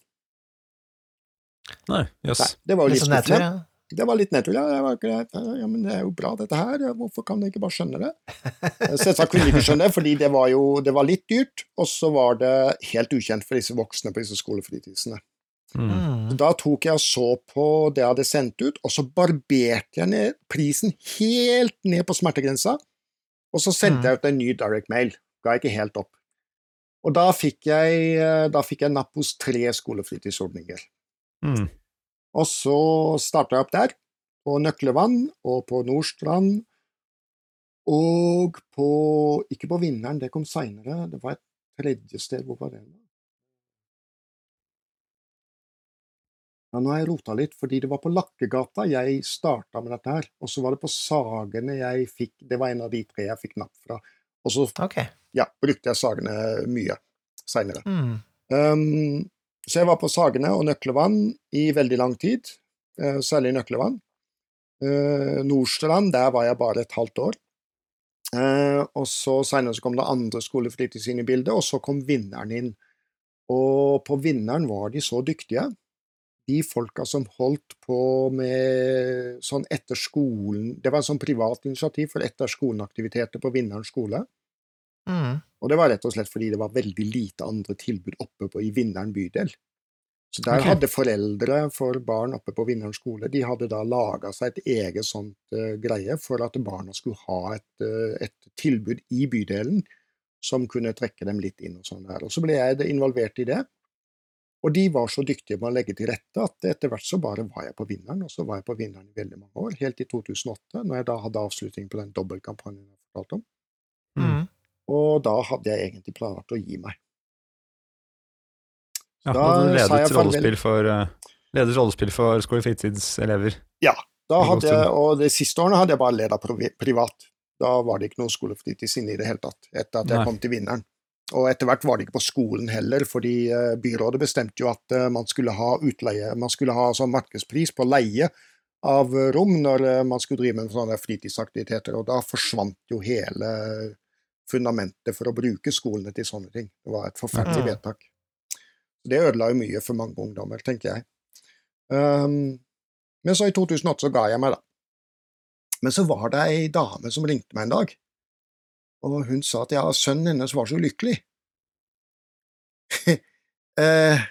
Nei, jøss. Yes. det var jo Litt skuffende. ja. Det var litt nedtur, ja. Det var greit. Ja, men det er jo bra, dette her. Hvorfor kan dere ikke bare skjønne det? Selvsagt kunne de ikke skjønne det, fordi det var jo det var litt dyrt, og så var det helt ukjent for disse voksne på disse skolefritidsene. Mm. Da tok jeg og så på det jeg hadde sendt ut, og så barberte jeg ned prisen helt ned på smertegrensa, og så sendte Mm. jeg ut en ny direct mail. Ga ikke helt opp. Og da fikk jeg, eh, da fikk jeg napp hos tre skolefritidsordninger. Mm. Og så starta jeg opp der, på Nøklevann og på Nordstrand. Og på Ikke på Vinneren, det kom seinere. Det var et tredje sted. Hvor var det? Ja, nå har jeg rota litt, fordi det var på Lakkegata jeg starta med dette her. Og så var det på Sagene jeg fikk Det var en av de tre jeg fikk napp fra. Og så okay. ja, brukte jeg Sagene mye seinere. Mm. Um, så jeg var på Sagene og Nøklevann i veldig lang tid, uh, særlig Nøklevann. Uh, Nordstrand, der var jeg bare et halvt år. Uh, og så Seinere så kom det andre skolefritids inn i bildet, og så kom Vinneren inn. Og på Vinneren var de så dyktige. De folka som holdt på med sånn etter skolen Det var en sånn privat initiativ for etter skolen-aktiviteter på Vinneren skole. Mm. Og det var rett og slett fordi det var veldig lite andre tilbud oppe på, i Vinneren bydel. Så der okay. hadde foreldre for barn oppe på Vinneren skole de hadde da laga seg et eget sånt uh, greie for at barna skulle ha et, uh, et tilbud i bydelen som kunne trekke dem litt inn og sånn der. Og så ble jeg involvert i det. Og de var så dyktige med å legge til rette at etter hvert så bare var jeg på Vinneren, og så var jeg på Vinneren i veldig mange år, helt til 2008, når jeg da hadde avslutning på den dobbeltkampanjen jeg fortalte om. Mm. Og da hadde jeg egentlig planlagt å gi meg. Ja, Da hadde du sa ledet rollespill for, eh, ledet rollespill for skolefritidselever. Da I hadde og De siste årene hadde jeg bare leda privat. Da var det ikke noe skolefritids inne i det hele tatt, etter at jeg Nei. kom til Vinneren. Og etter hvert var det ikke på skolen heller, fordi eh, byrådet bestemte jo at eh, man skulle ha utleie, man skulle ha sånn markedspris på leie av eh, rom når man skulle drive med sånne fritidsaktiviteter, og da forsvant jo hele fundamentet for å bruke skolene til sånne ting. Det var et forferdelig vedtak. Det ødela jo mye for mange ungdommer, tenker jeg. Um, men så i 2008 så ga jeg meg, da. Men så var det ei dame som ringte meg en dag, og hun sa at ja, sønnen hennes var så ulykkelig. eh,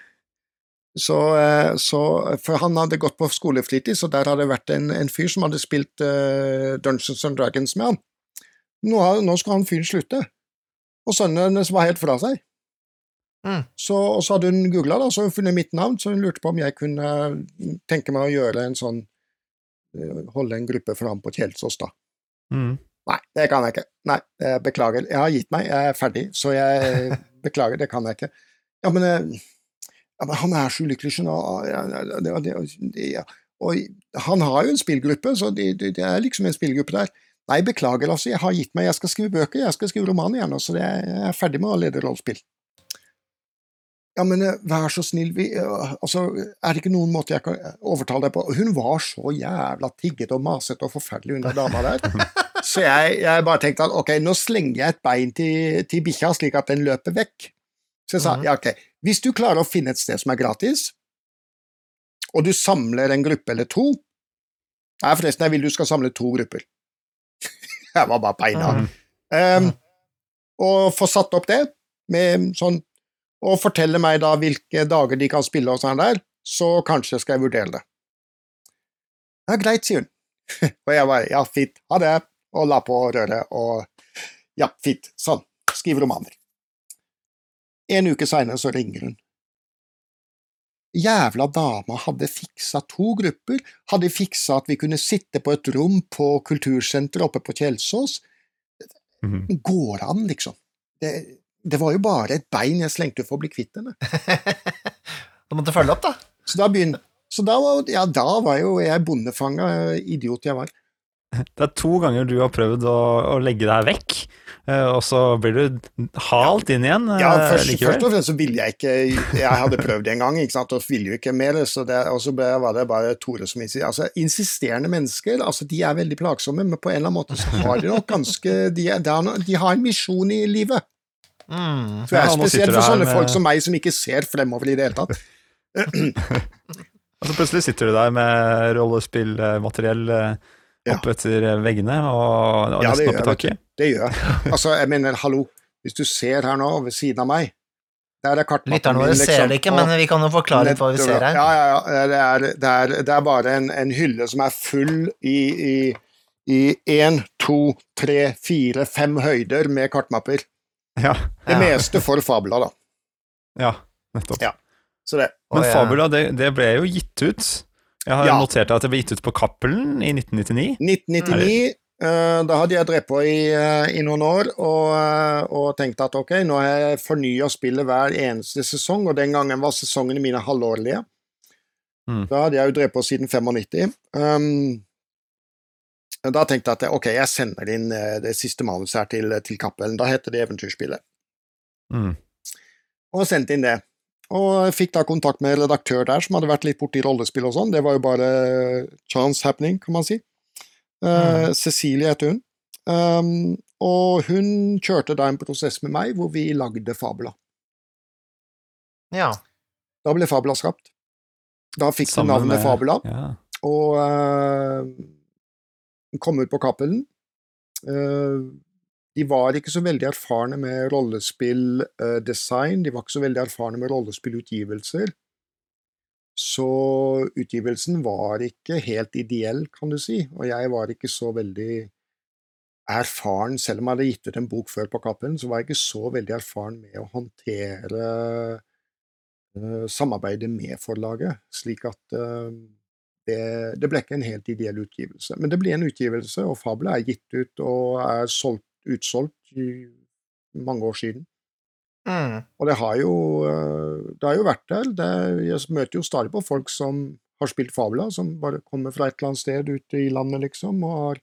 så, eh, så, for han hadde gått på skolefritid, så der hadde det vært en, en fyr som hadde spilt uh, Dungeons and Dragons med han. Nå, nå skulle han fyren slutte, og sønnen hennes var helt fra seg. Mm. Så, og så hadde hun googla, så hun funnet mitt navn, så hun lurte på om jeg kunne tenke meg å gjøre en sånn eh, Holde en gruppe for ham på Kjelsås, da. Mm. Nei, det kan jeg ikke. Nei, jeg beklager. Jeg har gitt meg, jeg er ferdig, så jeg beklager, det kan jeg ikke. Ja, men, ja, men han er så ulykkelig, skjønner. Og han har jo en spillgruppe, så det, det, det er liksom en spillgruppe der. Nei, beklager, altså, jeg har gitt meg, jeg skal skrive bøker, jeg skal skrive roman igjen, så er, jeg er ferdig med å lede rollespill. Ja, men eh, vær så snill, vi, eh, altså, er det ikke noen måte jeg kan overtale deg på? Hun var så jævla tigget og masete og forferdelig, hun der dama der. Så jeg, jeg bare tenkte at ok, nå slenger jeg et bein til, til bikkja slik at den løper vekk. Så jeg sa Mhm. ja, ok, hvis du klarer å finne et sted som er gratis, og du samler en gruppe eller to Nei, forresten, jeg vil du skal samle to grupper. jeg var bare beina. Um, og få satt opp det med sånn Og fortelle meg da hvilke dager de kan spille og sånn der, så kanskje skal jeg vurdere det. Ja, greit, sier hun. og jeg bare ja, fint, ha det, og la på røret og ja, fint, sånn, skriv romaner. En uke seinere så ringer hun. Jævla dama hadde fiksa to grupper, hadde fiksa at vi kunne sitte på et rom på kultursenteret oppe på Kjelsås. Mhm. Går an, liksom. Det, det var jo bare et bein jeg slengte for å bli kvitt henne. Du måtte følge opp, da. Så da begynte så da var, ja, da var jo jeg bondefanga idiot jeg var. Det er to ganger du har prøvd å, å legge deg vekk, eh, og så blir du halt inn igjen eh, Ja, først, likevel. først og fremst så ville jeg ikke Jeg hadde prøvd en gang, ikke sant, og ville jo ikke mer, så det, og så ble, var det bare Tore som insisterte. Altså, insisterende mennesker, altså de er veldig plagsomme, men på en eller annen måte så har de nok ganske De, de, har, de har en misjon i livet. Mm. Så jeg er spesielt for sånne med- folk som meg, som ikke ser fremover i det hele tatt. Og så plutselig sitter du der med rollespillmateriell eh, Ja. opp etter veggene og, og Ja, nesten opp i taket. Det gjør jeg. Altså, jeg mener, hallo, hvis du ser her nå, ved siden av meg Der er kartmappen Lytterne våre liksom, ser det ikke, og- men vi kan jo forklare litt hva vi ser her. Ja, ja, ja. Det er, det er, det er bare en, en hylle som er full i, i, i én, to, tre, fire, fem høyder med kartmapper. Ja, Det Ja. meste for Fabula, da. ja, nettopp. Ja. Så det. Men Fabula, det, det ble jo gitt ut. Jeg har Ja. notert at det ble gitt ut på Cappelen i 1999. 1999, Uh, da hadde jeg drevet på i, uh, i noen år og, uh, og tenkte at ok, nå har jeg fornya spillet hver eneste sesong, og den gangen var sesongene mine halvårlige. Mm. Da hadde jeg jo drevet på siden 95. Um, da tenkte jeg at ok, jeg sender inn eh, det siste manuset her til, til Cappelen. Da heter det Eventyrspillet. Mm. Og sendte inn det. Og fikk da kontakt med redaktør der, som hadde vært litt borti rollespill og sånn. Det var jo bare chance happening, kan man si. Eh, Cecilie heter hun. Um, og hun kjørte da en prosess med meg hvor vi lagde Fabula. Ja. Da ble Fabula skapt. Da fikk Sammen du navnet med- Fabula, Ja. og uh, kom ut på Cappelen. Eh, de var ikke så veldig erfarne med rollespilldesign, de var ikke så veldig erfarne med rollespillutgivelser. Så utgivelsen var ikke helt ideell, kan du si, og jeg var ikke så veldig erfaren, selv om jeg hadde gitt ut en bok før på kappelen, så var jeg ikke så veldig erfaren med å håndtere eh, samarbeidet med forlaget, slik at eh, det, det ble ikke en helt ideell utgivelse. Men det ble en utgivelse, og Fabla er gitt ut og er solgt, utsolgt i mange år siden. Mm. Og det har jo, eh, det har jo vært der. Det, jeg møter jo stadig på folk som har spilt Fabla, som bare kommer fra et eller annet sted ute i landet, liksom, og har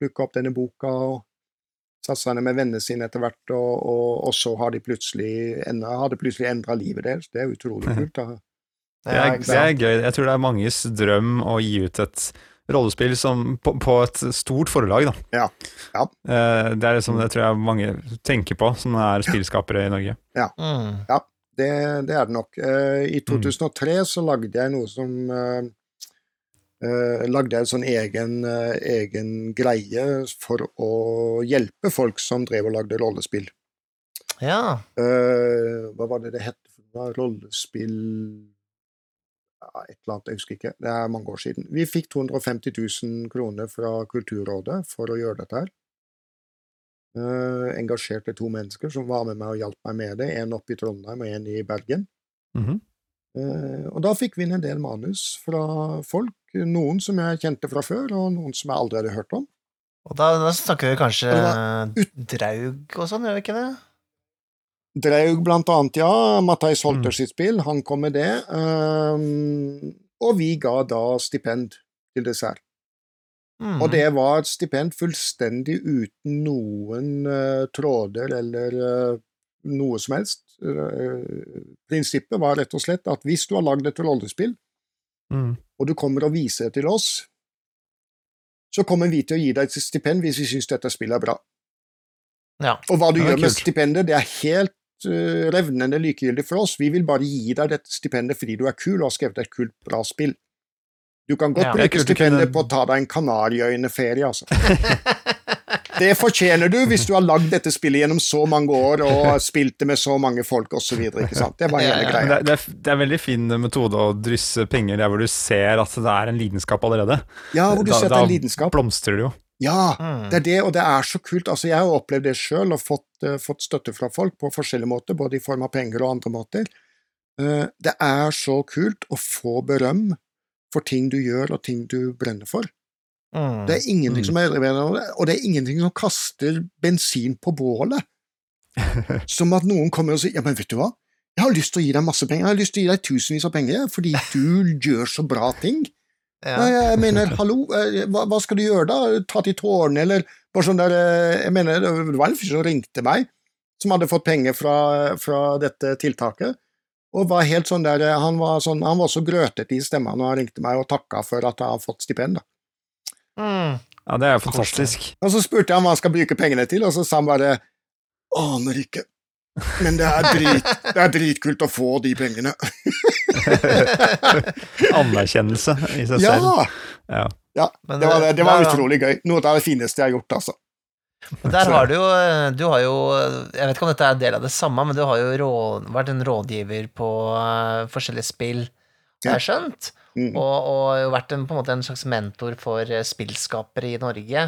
plukka opp denne boka og satt seg ned med vennene sine etter hvert, og, og, og så har de plutselig, har plutselig endra livet deres. Det er utrolig kult. Da. Det, er, det er gøy. Jeg tror det er manges drøm å gi ut et rollespill som, på, på et stort forlag, da. Ja. Ja. Eh, Det er liksom, det tror jeg mange tenker på, som er spillskapere i Norge. Mm. Det, det er det nok. Eh, I 2003 så lagde jeg noe som eh, eh, Lagde jeg en sånn egen, egen greie for å hjelpe folk som drev og lagde rollespill. Ja. Eh, hva var det det het? Rollespill ja, Et eller annet, jeg husker ikke. Det er mange år siden. Vi fikk 250 000 kroner fra Kulturrådet for å gjøre dette her. Uh, engasjerte to mennesker som var med meg og hjalp meg med det. En oppe i Trondheim og en i Bergen. Mm -hmm. uh, og da fikk vi inn en del manus fra folk. Noen som jeg kjente fra før, og noen som jeg aldri hadde hørt om. Og da, da snakker vi kanskje det Draug og sånn, gjør vi ikke det? Draug blant annet, ja. Mathias Holter Mm. sitt spill, han kom med det. Um, og vi ga da stipend til dessert. Mm. Og det var et stipend fullstendig uten noen uh, tråder eller uh, noe som helst. Uh, prinsippet var rett og slett at hvis du har lagd et rollespill, Mm. og du kommer og viser det til oss, så kommer vi til å gi deg et stipend hvis vi syns dette spillet er bra. Ja. Og hva du gjør med stipendet, det er helt revnende likegyldig for oss. Vi vil bare gi deg dette stipendet fordi du er kul og har skrevet et kult, bra spill. Du kan godt Ja. Bruke stipendet kunne- på å ta deg en Kanariøyene-ferie, altså. Det fortjener du hvis du har lagd dette spillet gjennom så mange år og spilt det med så mange folk osv. Det. Det, det, det er en veldig fin metode å drysse penger der hvor du ser at det er en lidenskap allerede. Ja, hvor du Da- ser at det er en lidenskap. Da blomstrer det jo. Ja, Mm. det er det, og det er så kult. Altså, jeg har opplevd det sjøl og fått, uh, fått støtte fra folk på forskjellige måter, både i form av penger og andre måter. Uh, det er så kult å få berøm for ting du gjør og ting du brenner for. Mm. Det er ingenting Mm. som er og det er ingenting som kaster bensin på bålet. Som at noen kommer og sier ja, men vet du hva, jeg har lyst til å gi deg masse penger, jeg har lyst til å gi deg tusenvis av penger fordi du gjør så bra ting. Ja. Nei, jeg mener, hallo, eh, hva, hva skal du gjøre da? Ta til tårene, eller bare sånn der eh, Jeg mener, det var en fyr som ringte meg, som hadde fått penger fra, fra dette tiltaket, og var helt sånn der eh, Han var, sånn, han var så grøtete i stemmen når han ringte meg og takka for at han har fått stipend. da. Mm. Ja, det er jo fantastisk. Og så spurte jeg om hva han skal bruke pengene til, og så sa han bare Aner ikke. Men det er, drit, det er dritkult å få de pengene. Anerkjennelse i seg selv. Ja! Ja. Det var, det var utrolig gøy. Noe av det fineste jeg har gjort, altså. Men Der har du jo Du har jo Jeg vet ikke om dette er en del av det samme, men du har jo rå, vært en rådgiver på uh, forskjellige spill, har jeg skjønt. Mm. Og, og jo vært en, på en måte en slags mentor for eh, spillskapere i Norge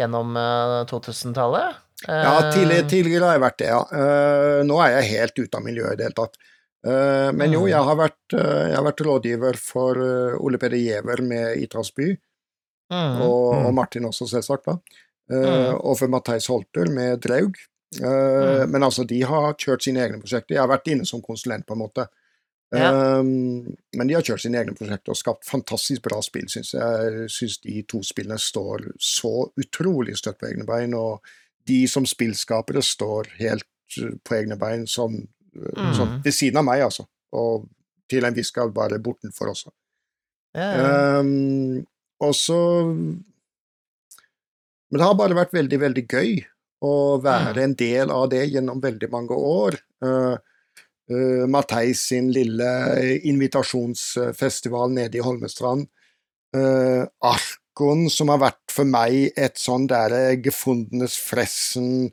gjennom uh, 2000-tallet. Ja, Eh, tidligere, tidligere har jeg vært det, ja. Eh, nå er jeg helt ute av miljøet i det hele tatt. Eh, men jo, Mm. jeg har vært, jeg har vært rådgiver for Ole Peder Giæver med Itras by, mm, og, Mm. og Martin også, selvsagt, da. Mm. Og for Matheis Holter med Draug. Mm. Men altså, de har kjørt sine egne prosjekter. Jeg har vært inne som konsulent, på en måte. Ja. Um, men de har kjørt sine egne prosjekter og skapt fantastisk bra spill, syns jeg. Jeg syns de to spillene står så utrolig støtt på egne bein, og de som spillskapere står helt uh, på egne bein, sånn, Mm. sånn ved siden av meg, altså. Og til en viss grad bare bortenfor også. Ja. Um, og så Men det har bare vært veldig, veldig gøy å være en del av det gjennom veldig mange år. Uh, uh, Matheis sin lille invitasjonsfestival nede i Holmestrand. Uh, Arkon, som har vært for meg et sånn der gefundenes fressen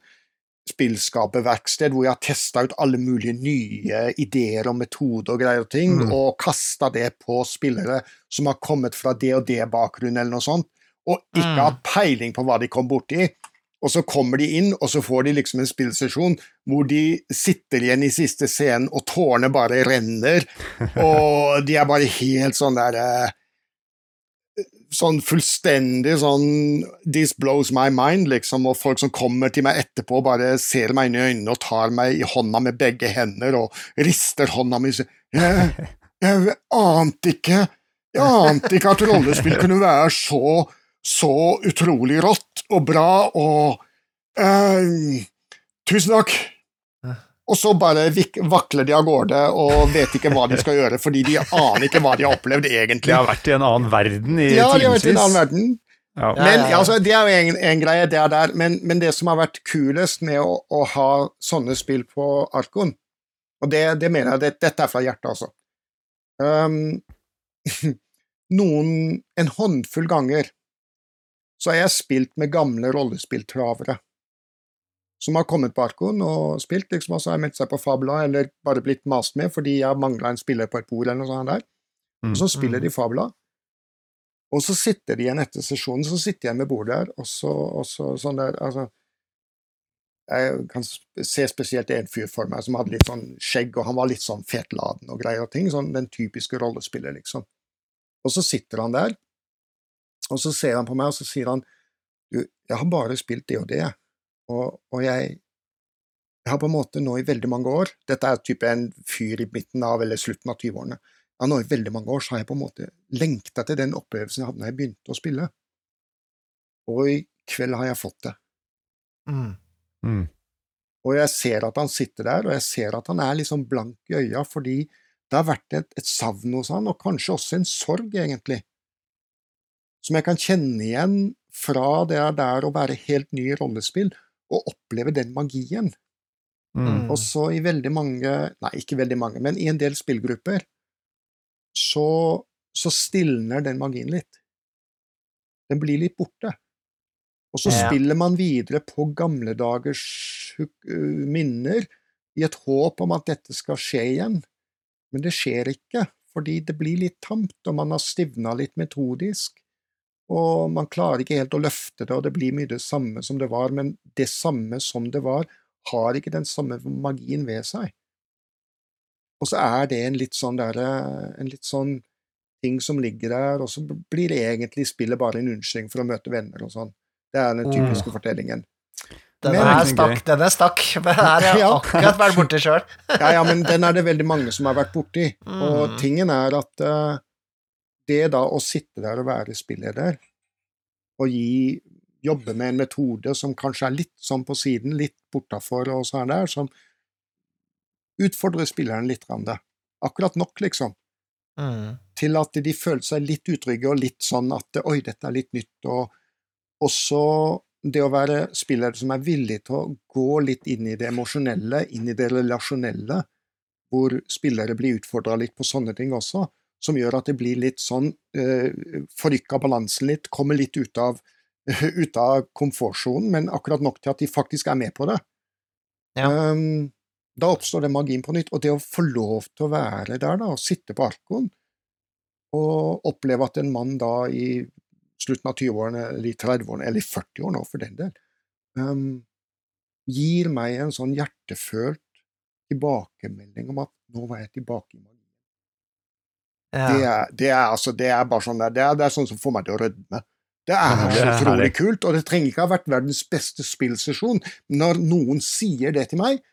spillskaperverksted, hvor jeg har testa ut alle mulige nye ideer og metoder og greier og ting, Mm. og kasta det på spillere som har kommet fra det og det bakgrunn, eller noe sånt, og ikke Mm. har peiling på hva de kom borti. Og så kommer de inn, og så får de liksom en spillsesjon hvor de sitter igjen i siste scenen, og tårene bare renner, og de er bare helt sånn der eh, Sånn fullstendig sånn This blows my mind, liksom, og folk som kommer til meg etterpå, bare ser meg inn i øynene og tar meg i hånda med begge hender og rister hånda mi jeg, jeg ante ikke Jeg ante ikke at rollespill kunne være så så utrolig rått og bra og uh, Tusen takk! Og så bare vakler de av gårde og vet ikke hva de skal gjøre, fordi de aner ikke hva de har opplevd egentlig. De har vært i en annen verden i Ja, de har vært i en annen verden. Ja. Men altså, det er jo en, en greie, det er der. Men, men det som har vært kulest med å, å ha sånne spill på Arkon, og det, det mener jeg, det, dette er fra hjertet, altså um, Noen En håndfull ganger så har jeg spilt med gamle rollespilltravere som har kommet på Arkon og spilt, liksom, og så har jeg meldt seg på Fabla, eller bare blitt mast med fordi jeg mangla en spiller på et bord, eller noe sånt der. Mm. Og så spiller de Fabla, og så sitter de igjen etter sesjonen, så sitter jeg med bordet der, og så, og så sånn der, altså Jeg kan se spesielt en fyr for meg som hadde litt sånn skjegg, og han var litt sånn fetladen og greier og ting, sånn den typiske rollespiller, liksom. Og så sitter han der, og så ser han på meg, og så sier han du, jeg har bare spilt det og det, og, og jeg jeg har på en måte nå i veldig mange år Dette er type en fyr i midten av eller slutten av 20-årene. Ja, nå i veldig mange år så har jeg på en måte lengta til den opplevelsen jeg hadde da jeg begynte å spille. Og i kveld har jeg fått det. Mm. Mm. Og jeg ser at han sitter der, og jeg ser at han er liksom blank i øya fordi det har vært et, et savn hos han, og kanskje også en sorg, egentlig, som jeg kan kjenne igjen fra det der å være helt ny i rollespill og oppleve den magien. Mm. Og så i veldig mange, nei, ikke veldig mange, men i en del spillgrupper, så, så stilner den magien litt. Den blir litt borte. Og så Ja. spiller man videre på gamle dagers minner i et håp om at dette skal skje igjen. Men det skjer ikke, fordi det blir litt tamt, og man har stivna litt metodisk. Og man klarer ikke helt å løfte det, og det blir mye det samme som det var, men det samme som det var, har ikke den samme magien ved seg. Og så er det en litt sånn derre En litt sånn ting som ligger der, og så blir det egentlig spillet bare en unnskyldning for å møte venner og sånn. Det er den typiske fortellingen. Den Men- er stakk, den er stakk. Men her har jeg Ja. akkurat vært borti sjøl. Ja, ja, men den er det veldig mange som har vært borti. Og Mm. tingen er at eh, det da å sitte der og være spilleder, og gi jobbe med en metode som kanskje er litt sånn på siden, litt bortafor og sånn der, som utfordrer spilleren litt. Akkurat nok, liksom. Mm. Til at de føler seg litt utrygge og litt sånn at oi, dette er litt nytt. Og også det å være spiller som er villig til å gå litt inn i det emosjonelle, inn i det relasjonelle, hvor spillere blir utfordra litt på sånne ting også, som gjør at det blir litt sånn eh, Forrykka balansen litt, kommer litt ut av, ut av komfortsonen, men akkurat nok til at de faktisk er med på det. Ja. Um, da oppstår den magien på nytt. Og det å få lov til å være der, da, og sitte på Arkoen, og oppleve at en mann da i slutten av 20-årene, eller i 30-årene, eller i 40-årene for den del, um, gir meg en sånn hjertefølt tilbakemelding om at nå var jeg tilbake i magien. Ja. Det, er, det, er, altså, det er bare sånn der, det er, det er sånn som får meg til å rødme. Det er så utrolig kult, og det trenger ikke ha vært verdens beste spillsesjon. Når noen sier det til meg,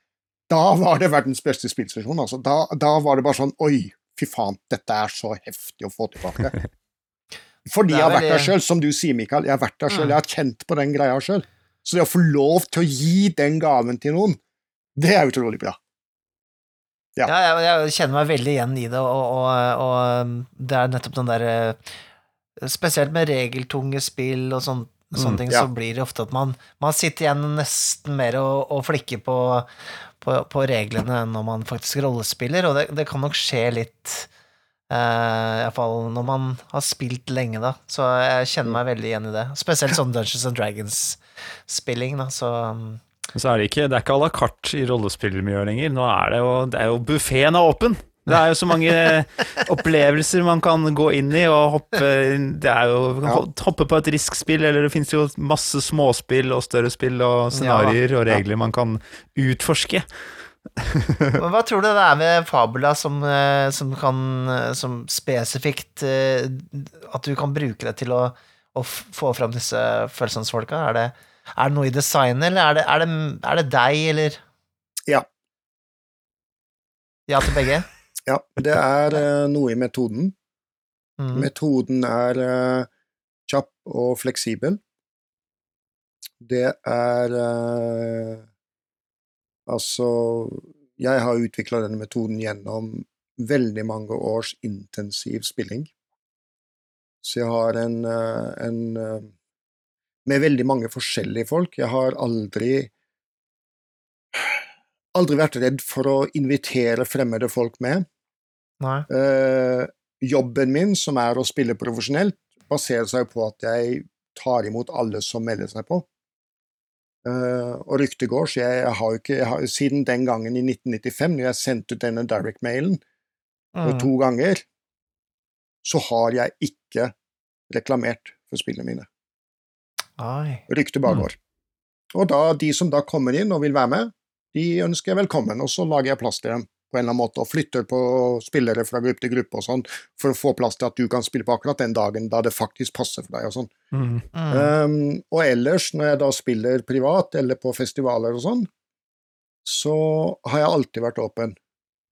da var det verdens beste spillsesjon. Altså. Da, da var det bare sånn Oi, fy faen, dette er så heftig å få tilbake. Fordi jeg har vært der sjøl, som du sier, Mikael. Jeg har vært der selv, Mm. jeg har kjent på den greia sjøl. Så det å få lov til å gi den gaven til noen, det er utrolig bra. Ja. Ja, jeg, jeg kjenner meg veldig igjen i det, og, og, og um, det er nettopp den derre Spesielt med regeltunge spill og sånn, sånne Mm, ting, ja. så blir det ofte at man, man sitter igjen nesten mer og, og flikker på, på, på reglene enn når man faktisk rollespiller, og det, det kan nok skje litt uh, Iallfall når man har spilt lenge, da. Så jeg kjenner meg veldig igjen i det. Spesielt sånn Dungeons and Dragons-spilling, da, så um, Så er det ikke Det er ikke à la carte i rollespillmiljøet lenger. Nå er det jo, det er jo Buffeen er åpen! Det er jo så mange opplevelser man kan gå inn i og hoppe Det er jo Ja. Hoppe på et risk-spill, eller det finnes jo masse småspill og større spill og scenarioer og regler man kan utforske. Men hva tror du det er med Fabula som, eh, som kan eh, Som spesifikt eh, At du kan bruke det til å, å få fram disse følelsesfolka? Er det, er det noe i designet, eller er det, er, det, er det deg, eller Ja. Ja til begge? Ja, det er uh, noe i metoden. Mm. Metoden er uh, kjapp og fleksibel. Det er uh, Altså, jeg har utvikla denne metoden gjennom veldig mange års intensiv spilling. Så jeg har en, en Med veldig mange forskjellige folk. Jeg har aldri Aldri vært redd for å invitere fremmede folk med. Eh, jobben min, som er å spille profesjonelt, baserer seg på at jeg tar imot alle som melder seg på. Eh, og ryktet går, så jeg, jeg har jo ikke jeg har, Siden den gangen i 1995, når jeg sendte ut denne direct-mailen Mm. to ganger, så har jeg ikke reklamert for spillene mine. Oi. Ryktet bare Mm. går. Og da, de som da kommer inn og vil være med, de ønsker jeg velkommen, og så lager jeg plass til dem på en eller annen måte, og flytter på spillere fra gruppe til gruppe og sånn, for å få plass til at du kan spille på akkurat den dagen da det faktisk passer for deg og sånn. Mm. Mm. Um, og ellers, når jeg da spiller privat eller på festivaler og sånn, så har jeg alltid vært åpen,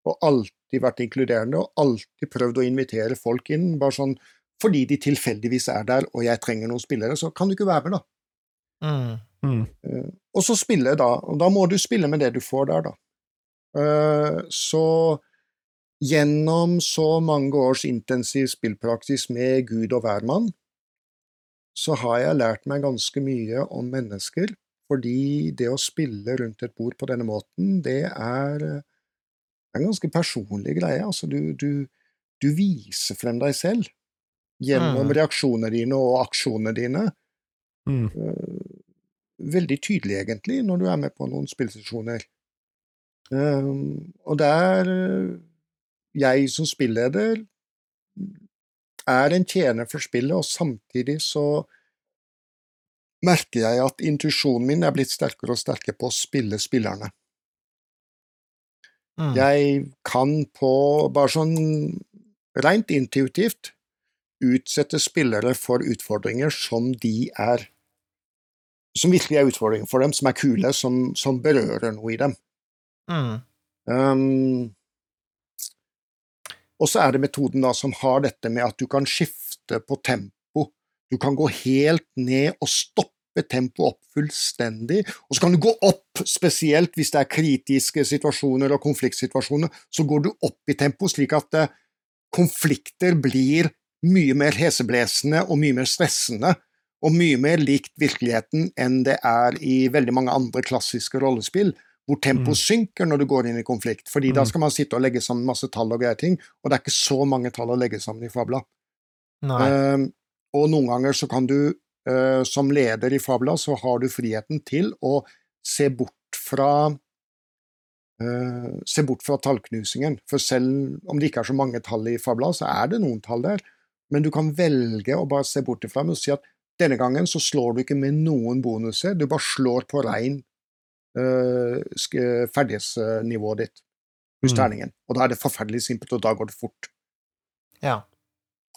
og alltid vært inkluderende, og alltid prøvd å invitere folk inn, bare sånn fordi de tilfeldigvis er der, og jeg trenger noen spillere, så kan du ikke være med, da. Mm. Mm. Eh, Og så spille, da. Og da må du spille med det du får der, da. Eh, Så gjennom så mange års intensiv spillpraksis med Gud og hvermann, så har jeg lært meg ganske mye om mennesker. Fordi det å spille rundt et bord på denne måten, det er eh, en ganske personlig greie. Altså, du, du, du viser frem deg selv gjennom Mm. reaksjonene dine og aksjonene dine Mm. veldig tydelig, egentlig, når du er med på noen spillsesjoner. Um, og der uh, jeg som spilleder er en tjener for spillet, og samtidig så merker jeg at intuisjonen min er blitt sterkere og sterkere på å spille spillerne. Mm. Jeg kan på bare sånn rent intuitivt utsette spillere for utfordringer som de er Som virkelig er utfordringer for dem, som er kule, som, som berører noe i dem. Mm. Um, og så er det metoden da som har dette med at du kan skifte på tempo. Du kan gå helt ned og stoppe tempoet opp fullstendig, og så kan du gå opp, spesielt hvis det er kritiske situasjoner og konfliktsituasjoner, så går du opp i tempo, slik at eh, konflikter blir mye mer heseblesende og mye mer stressende, og mye mer likt virkeligheten enn det er i veldig mange andre klassiske rollespill, hvor tempoet Mm. synker når du går inn i konflikt, fordi da Mm. skal man sitte og legge sammen masse tall og greie ting, og det er ikke så mange tall å legge sammen i Fabla. Ehm, og noen ganger så kan du, uh, som leder i Fabla, så har du friheten til å se bort fra uh, se bort fra tallknusingen, for selv om det ikke er så mange tall i Fabla, så er det noen tall der, men du kan velge å bare se bort ifra og si at denne gangen så slår du ikke med noen bonuser, du bare slår på rein uh, ferdighetsnivået ditt pluss Mm. terningen. Og da er det forferdelig simpelt, og da går det fort. Ja,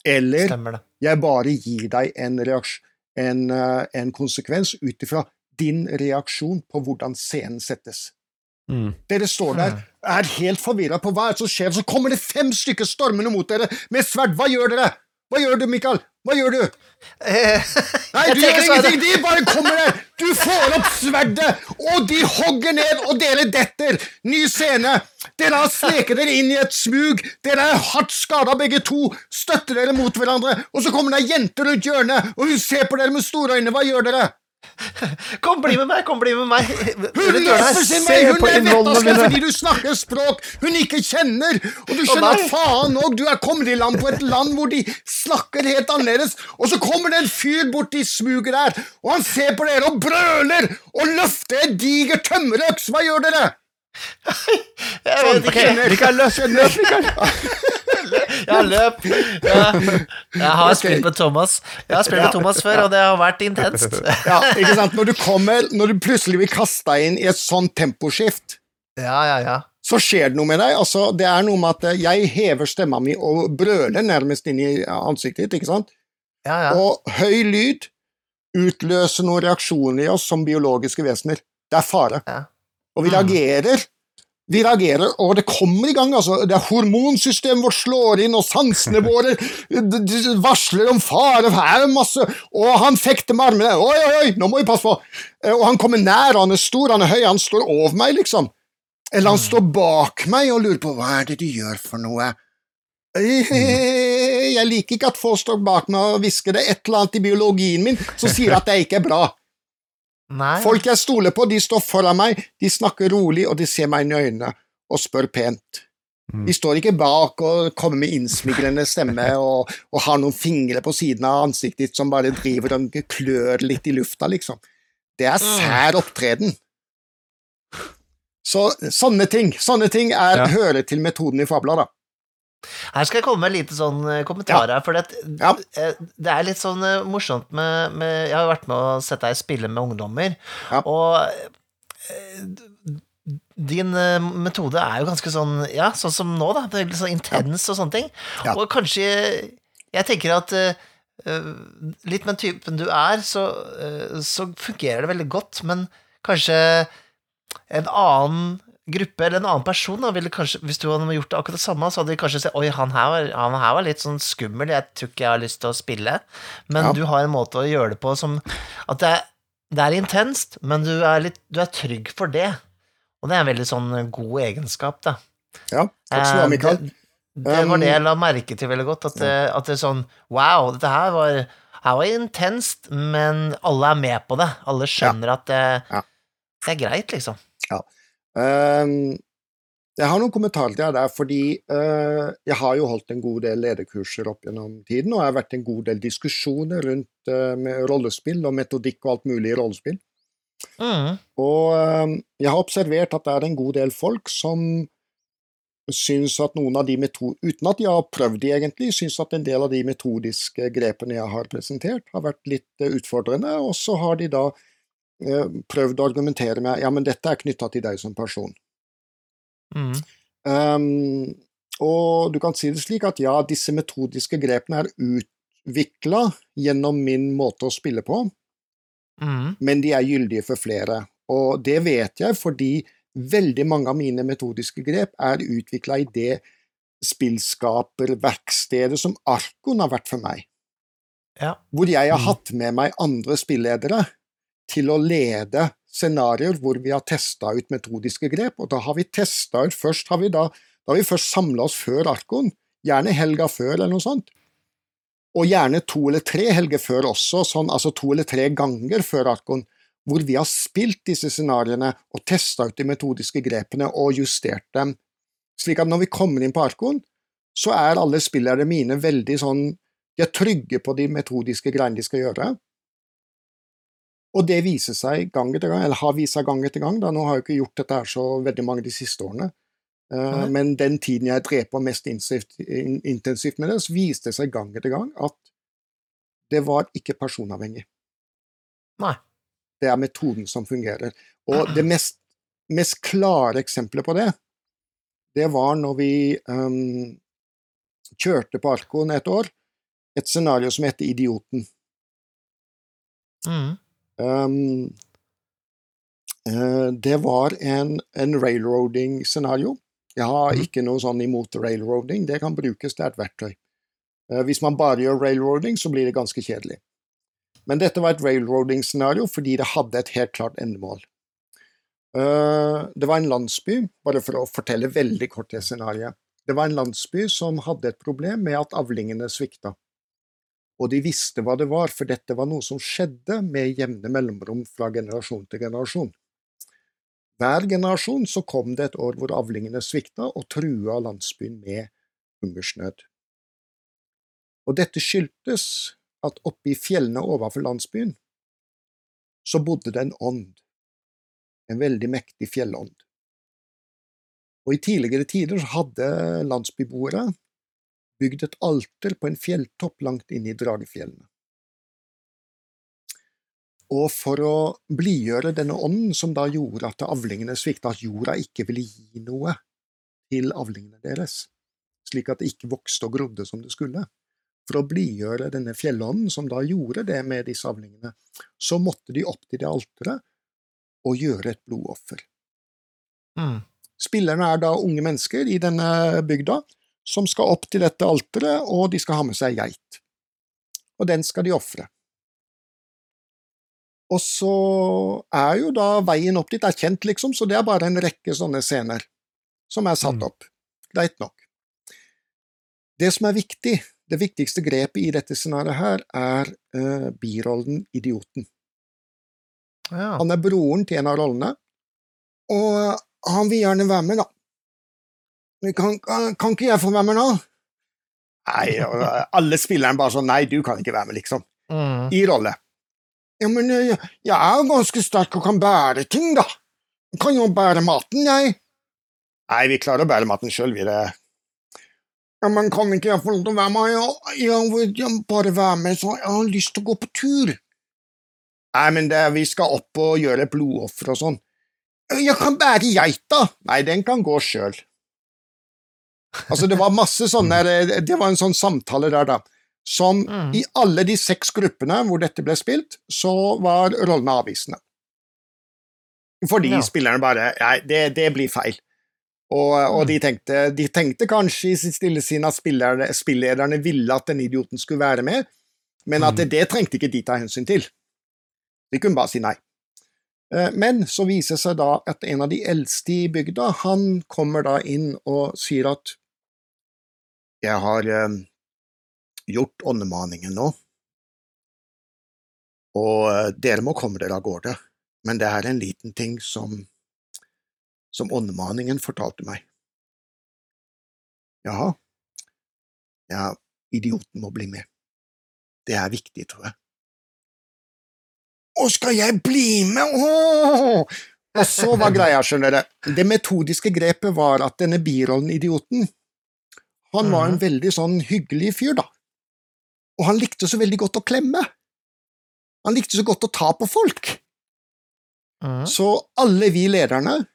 Eller stemmer det. jeg bare gir deg en, en, eh, en konsekvens ut ifra din reaksjon på hvordan scenen settes. Mm. Dere står der, er helt forvirra på hva som skjer, så kommer det fem stykker stormende mot dere med sverd. Hva gjør dere? Hva gjør du, Mikael? Hva gjør du? Eh, Nei, du gjør ingenting! De bare kommer der! Du får opp sverdet, og de hogger ned, og dere detter! Ny scene! Dere har sneket dere inn i et smug, dere er hardt skada begge to, støtter dere mot hverandre, og så kommer det ei jente rundt hjørnet, og hun ser på dere med store øyne. Hva gjør dere? Kom, bli med meg! Kom, bli med meg! Hun her. sin vei! Hun er innvollene fordi du snakker språk hun ikke kjenner! Og du skjønner at faen òg, du er kommet i land på et land hvor de snakker helt annerledes, og så kommer det en fyr bort i smuget der, og han ser på dere og brøler og løfter en diger tømmerøks! Hva gjør dere? Jeg vet ikke. Mikael, løp, løp, Mikael! Ja, løp. Jeg har okay. spilt med Thomas Jeg har spilt med Thomas før, og det har vært intenst. Ja, ikke sant? Når du kommer, når du plutselig blir kasta inn i et sånt temposkift, Ja, ja, ja. så skjer det noe med deg. Altså, det er noe med at eh, jeg hever stemma mi og brøler nærmest inn i ansiktet ditt, ikke sant? ja, ja. Og høy lyd utløser noen reaksjoner i oss som biologiske vesener. Det er fare. Ja. Og vi Mm. reagerer. Vi reagerer, og det kommer i gang. altså. Det er Hormonsystemet vårt slår inn, og sansene våre varsler om fare. Her er masse Og han fekter med armene. Oi, oi, oi, nå må vi passe på! Eh, Og han kommer nær, han er stor, han er høy, han står over meg, liksom. Eller han står bak meg og lurer på hva er det du gjør for noe. Eh, Jeg liker ikke at folk står bak meg og hvisker det et eller annet i biologien min som sier at det ikke er bra. Nei. Folk jeg stoler på, de står foran meg, de snakker rolig, og de ser meg inn i øynene og spør pent. De står ikke bak og kommer med innsmigrende stemme og, og har noen fingre på siden av ansiktet ditt som bare driver og klør litt i lufta, liksom. Det er sær opptreden. Så sånne ting, sånne ting er, Ja. hører til metoden i fabler, da. Her skal jeg komme med en liten sånn eh, kommentar her, for det, Ja. eh, det er litt sånn eh, morsomt med, med Jeg har jo vært med å sette deg spille med ungdommer, Ja. og din metode er jo ganske sånn Ja, sånn som nå, da. Det er litt sånn intens og sånne ting. Ja. Og kanskje Jeg tenker at litt med typen du er, så, så fungerer det veldig godt, men kanskje en annen gruppe eller en annen person da, ville kanskje, Hvis du hadde gjort akkurat det samme, så hadde de kanskje sett Oi, han her var, han her var litt sånn skummel, jeg tror ikke jeg har lyst til å spille. Men Ja. du har en måte å gjøre det på som At det er, det er intenst, men du er, litt, du er trygg for det. Og det er en veldig sånn god egenskap, da. Ja, takk skal du ha, Eh, Mikael. Det, det var det Um, jeg la merke til veldig godt. At det, at det er sånn Wow, dette her var, her var intenst, men alle er med på det. Alle skjønner at det, Ja. det er greit, liksom. Ehm, jeg har noen kommentarer til det der, fordi eh, jeg har jo holdt en god del lederkurser opp gjennom tiden, og jeg har vært en god del diskusjoner rundt eh, med rollespill og metodikk og alt mulig i rollespill. Mm. Og ehm, jeg har observert at det er en god del folk som syns at noen av de metod... Uten at de har prøvd de egentlig, syns at en del av de metodiske grepene jeg har presentert, har vært litt eh, utfordrende, og så har de da prøvd å argumentere med ja, men dette er knytta til deg som person. Mm. Um, og du kan si det slik at ja, disse metodiske grepene er utvikla gjennom min måte å spille på, Mm. men de er gyldige for flere. Og det vet jeg fordi veldig mange av mine metodiske grep er utvikla i det spillskaperverkstedet som Arkon har vært for meg. Ja. Hvor jeg har Mm. hatt med meg andre spilledere til å lede scenarioer hvor vi har testa ut metodiske grep, og da har vi testa ut Først har vi da, da har vi først samla oss før Arkon, gjerne helga før eller noe sånt. Og gjerne to eller tre helger før også, sånn, altså to eller tre ganger før Arkon, hvor vi har spilt disse scenarioene og testa ut de metodiske grepene og justert dem, slik at når vi kommer inn på Arkon, så er alle spillerne mine veldig sånn De er trygge på de metodiske greiene de skal gjøre. Og det viser seg gang etter gang, eller har vist seg gang etter gang. Da. Nå har jeg ikke gjort dette her så veldig mange de siste årene. Uh, men den tiden jeg drev på mest intensivt, intensivt med det, så viste det seg gang etter gang at det var ikke personavhengig. Nei. Det er metoden som fungerer. Og det mest, mest klare eksempelet på det, det var når vi um, kjørte på Arkoen et år, et scenario som heter Idioten. Mm. Um, uh, Det var en, en railroading-scenario. Jeg har Mhm. ikke noe sånn imot railroading, det kan brukes, det er et verktøy. Uh, Hvis man bare gjør railroading, så blir det ganske kjedelig. Men dette var et railroading-scenario fordi det hadde et helt klart endemål. Uh, Det var en landsby, bare for å fortelle veldig kort det scenarioet. Det var en landsby som hadde et problem med at avlingene svikta. Og de visste hva det var, for dette var noe som skjedde med jevne mellomrom fra generasjon til generasjon. Hver generasjon så kom det et år hvor avlingene svikta og trua landsbyen med hungersnød. Og dette skyldtes at oppe i fjellene overfor landsbyen så bodde det en ånd, en veldig mektig fjellånd. Og i tidligere tider hadde landsbyboere bygd et alter på en fjelltopp langt inne i Dragefjellene. Og for å blidgjøre denne ånden som da gjorde at avlingene svikta, at jorda ikke ville gi noe til avlingene deres, slik at det ikke vokste og grodde som det skulle, for å blidgjøre denne fjellånden som da gjorde det med disse avlingene, så måtte de opp til det alteret og gjøre et blodoffer. Mm. Spillerne er da unge mennesker i denne bygda som skal opp til dette alteret, og de skal ha med seg geit. Og den skal de ofre. Og så er jo da veien opp dit er kjent, liksom, så det er bare en rekke sånne scener som er satt Mm. opp. Greit nok. Det som er viktig, det viktigste grepet i dette scenarioet her, er uh, birollen Idioten. Ja. Han er broren til en av rollene, og han vil gjerne være med, da. Men Kan, kan, kan ikke jeg få være med nå? Nei, alle spillerne bare sånn Nei, du kan ikke være med, liksom. Mm. I rolle. Ja, men eh, jeg, jeg er jo ganske sterk og kan bære ting, da. Jeg kan jo bære maten, jeg. Nei, vi klarer å bære maten sjøl, vi. Det. Ja, men kan ikke jeg få lov til å være med? Jeg, jeg vil jeg bare være med, så jeg har lyst til å gå på tur. Nei, men det, vi skal opp og gjøre et blodoffer og sånn. Jeg kan bære geita! Nei, den kan gå sjøl. Altså, det var masse sånne Det var en sånn samtale der, da. Som Mm. i alle de seks gruppene hvor dette ble spilt, så var rollene avvisende. Fordi Ja. spillerne bare Nei, det, det blir feil. Og, og Mm. de, tenkte, de tenkte kanskje i sitt stille sinn at spillerne, spillederne ville at den idioten skulle være med, men at Mm. det, det trengte ikke de ta hensyn til. De kunne bare si nei. Eh, Men så viser det seg da at en av de eldste i bygda, han kommer da inn og sier at jeg har eh, gjort åndemaningen nå, og eh, dere må komme dere av gårde, men det er en liten ting som, som åndemaningen fortalte meg. Jaha, ja, idioten må bli med. Det er viktig, tror jeg. Å, skal jeg bli med? Åh! Og så var greia, skjønner dere, det metodiske grepet var at denne birollen Idioten, han var en Mhm. veldig sånn hyggelig fyr, da. Og han likte så veldig godt å klemme. Han likte så godt å ta på folk. Mm. Så alle vi lederne,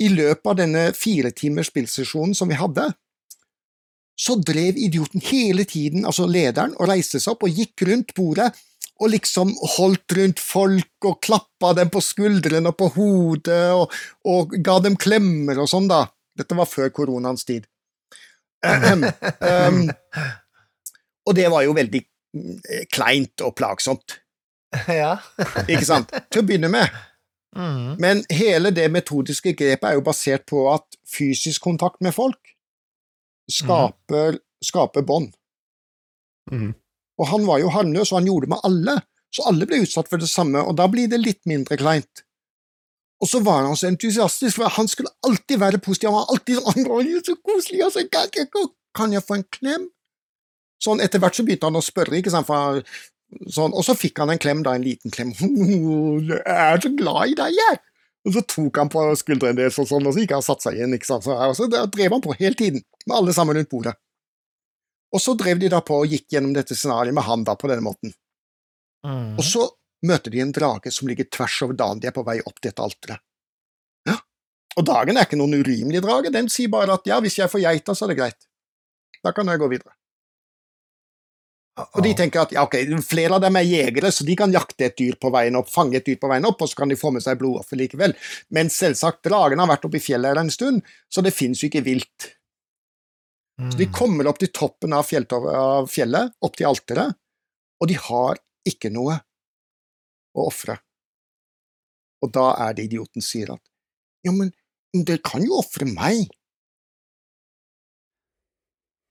i løpet av denne fire timers spillsesjonen som vi hadde, så drev idioten hele tiden, altså lederen, og reiste seg opp og gikk rundt bordet og liksom holdt rundt folk og klappa dem på skuldrene og på hodet og, og ga dem klemmer og sånn, da. Dette var før koronaens tid. Um, og det var jo veldig mm, kleint og plagsomt, ja. ikke sant, til å begynne med. Mm. Men hele det metodiske grepet er jo basert på at fysisk kontakt med folk skaper, skaper bånd. Mm. Og han var jo harmløs, og han gjorde det med alle, så alle ble utsatt for det samme, og da blir det litt mindre kleint. Og så var han så entusiastisk, for han skulle alltid være positiv, han var alltid sånn «Å, det er så koselig, kan, kan, kan jeg få en klem? Sånn, etter hvert så begynte han å spørre, ikke sant, for sånn, og så fikk han en klem, da, en liten klem. Jeg er så glad i deg, jeg! Og så tok han på skulderen deres, og sånn, og så gikk han og satte seg igjen, ikke sant, så, og så drev han på hele tiden, med alle sammen rundt bordet. Og så drev de da på og gikk gjennom dette scenarioet med han da på denne måten. Mm. Og så møter de en drage som ligger tvers over dagen de er på vei opp til et alteret. Ja, og dagen er ikke noen urimelig drage, den sier bare at ja, hvis jeg får geita, så er det greit. Da kan jeg gå videre. Og de tenker at ja, ok, flere av dem er jegere, så de kan jakte et dyr på veien opp, fange et dyr på veien opp, og så kan de få med seg blodoffer likevel. Men selvsagt, dragen har vært oppe i fjellet her en stund, så det fins jo ikke vilt. Så de Mm. kommer opp til toppen av, av fjellet, opp til alteret, og de har ikke noe å ofre. Og da er det idioten sier at ja, men men dere kan jo ofre meg.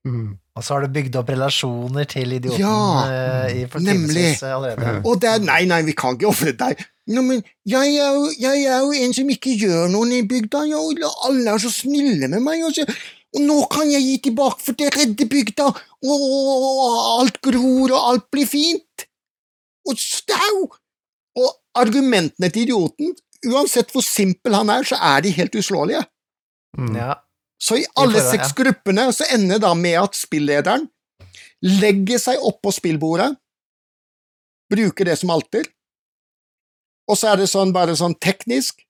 Mm. Og så har du bygd opp relasjoner til idioten Ja, uh, i fortidens timevis allerede. Og det er nei, nei, vi kan ikke ofre deg. Nå, men jeg er, jo, jeg er jo en som ikke gjør noe i bygda, jeg, alle er så snille med meg, og, så, og nå kan jeg gi tilbake for det redder bygda, og, og, og alt gror, og alt blir fint. Og stau! Argumentene til idioten, uansett hvor simpel han er, så er de helt uslåelige. Mm. Ja. Så i alle det, seks ja. gruppene så ender det da med at spillederen legger seg oppå spillbordet, bruker det som alter, og så er det sånn bare sånn teknisk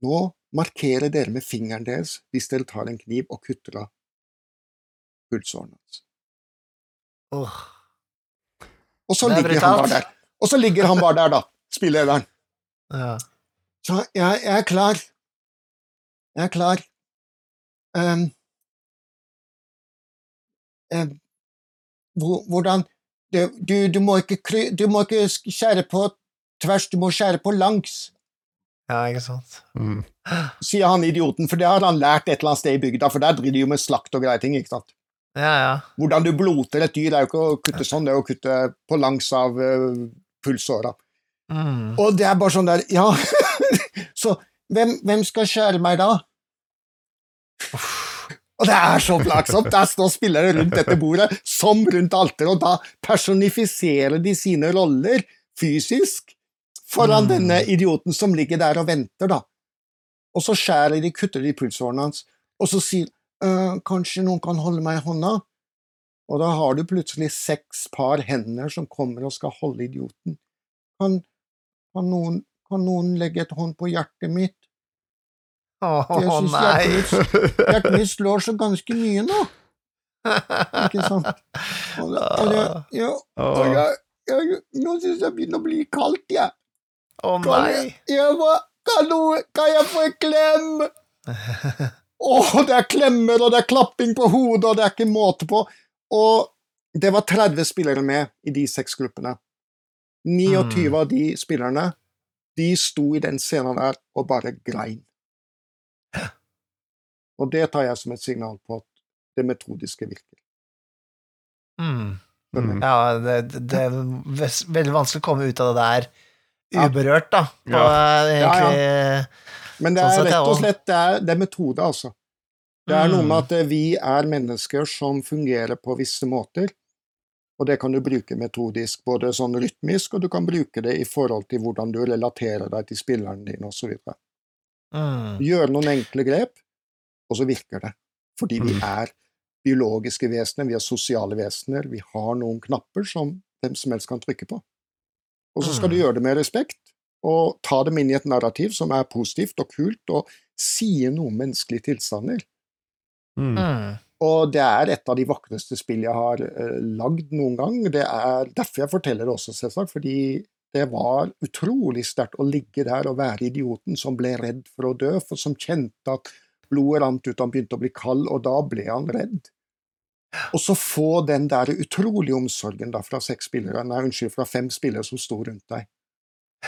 Nå markerer dere med fingeren deres hvis dere tar en kniv og kutter av pulsåren hans. Oh. Og så er ligger han bare der. Og så ligger han bare der, da, spillederen. Ja. Så jeg, jeg er klar. Jeg er klar. Um, um, hvordan du, du, du, må ikke, kry- du må ikke skjære på tvers, du må skjære på langs, ja, ikke sant. Mm. sier han idioten, for det har han lært et eller annet sted i bygda, for der driver de jo med slakt og greie ting, ikke sant. Ja, ja. Hvordan du bloter et dyr, er jo ikke å kutte sånn, det er å kutte på langs av uh, pulsåra. Mm. Og det er bare sånn der, ja Så hvem, hvem skal kjøre meg da? Og det er så plagsomt! Der står spillere rundt dette bordet, som rundt alteret, og da personifiserer de sine roller fysisk foran Mm. denne idioten som ligger der og venter, da. Og så skjærer de, kutter de pulsårene hans, og så sier «Øh, kanskje noen kan holde meg i hånda? Og da har du plutselig seks par hender som kommer og skal holde idioten. Kan, kan, noen, kan noen legge et hånd på hjertet mitt? Åh, synes nei! hjertet mitt, hjertet mitt slår så ganske mye nå, ikke sant? Og, og det, ja, og jeg, jeg, nå synes jeg begynner å bli kaldt, jeg. Å nei! jeg, kan, noe, kan jeg få en klem? Åh, det er klemmer, og det er klapping på hodet, og det er ikke måte på. Og det var 30 spillere med i de seks gruppene. 29 Mm. av de spillerne, de sto i den scenen der og bare grein. Og det tar jeg som et signal på at det metodiske virker. Mm. Mm. Ja, det, det er veldig vanskelig å komme ut av det der uberørt, da. På, Ja. egentlig, Ja, ja. Men det Sånn er rett og slett det er, det er metode, altså. Det er noe Mm. med at eh, vi er mennesker som fungerer på visse måter, og det kan du bruke metodisk, både sånn rytmisk, og du kan bruke det i forhold til hvordan du relaterer deg til spilleren din, osv. mm. Gjøre noen enkle grep, og så virker det. Fordi vi Mm. er biologiske vesener, vi er sosiale vesener, vi har noen knapper som hvem som helst kan trykke på. Og så skal du Mm. gjøre det med respekt, og ta dem inn i et narrativ som er positivt og kult, og sie noe om menneskelige tilstander. Mm. Og det er et av de vakreste spill jeg har uh, lagd noen gang. Det er derfor jeg forteller det også, selvsagt, fordi det var utrolig sterkt å ligge der og være idioten som ble redd for å dø, for som kjente at blodet rant ut, han begynte å bli kald, og da ble han redd. Og så få den der utrolige omsorgen da fra seks spillere, nei, unnskyld, fra fem spillere som sto rundt deg.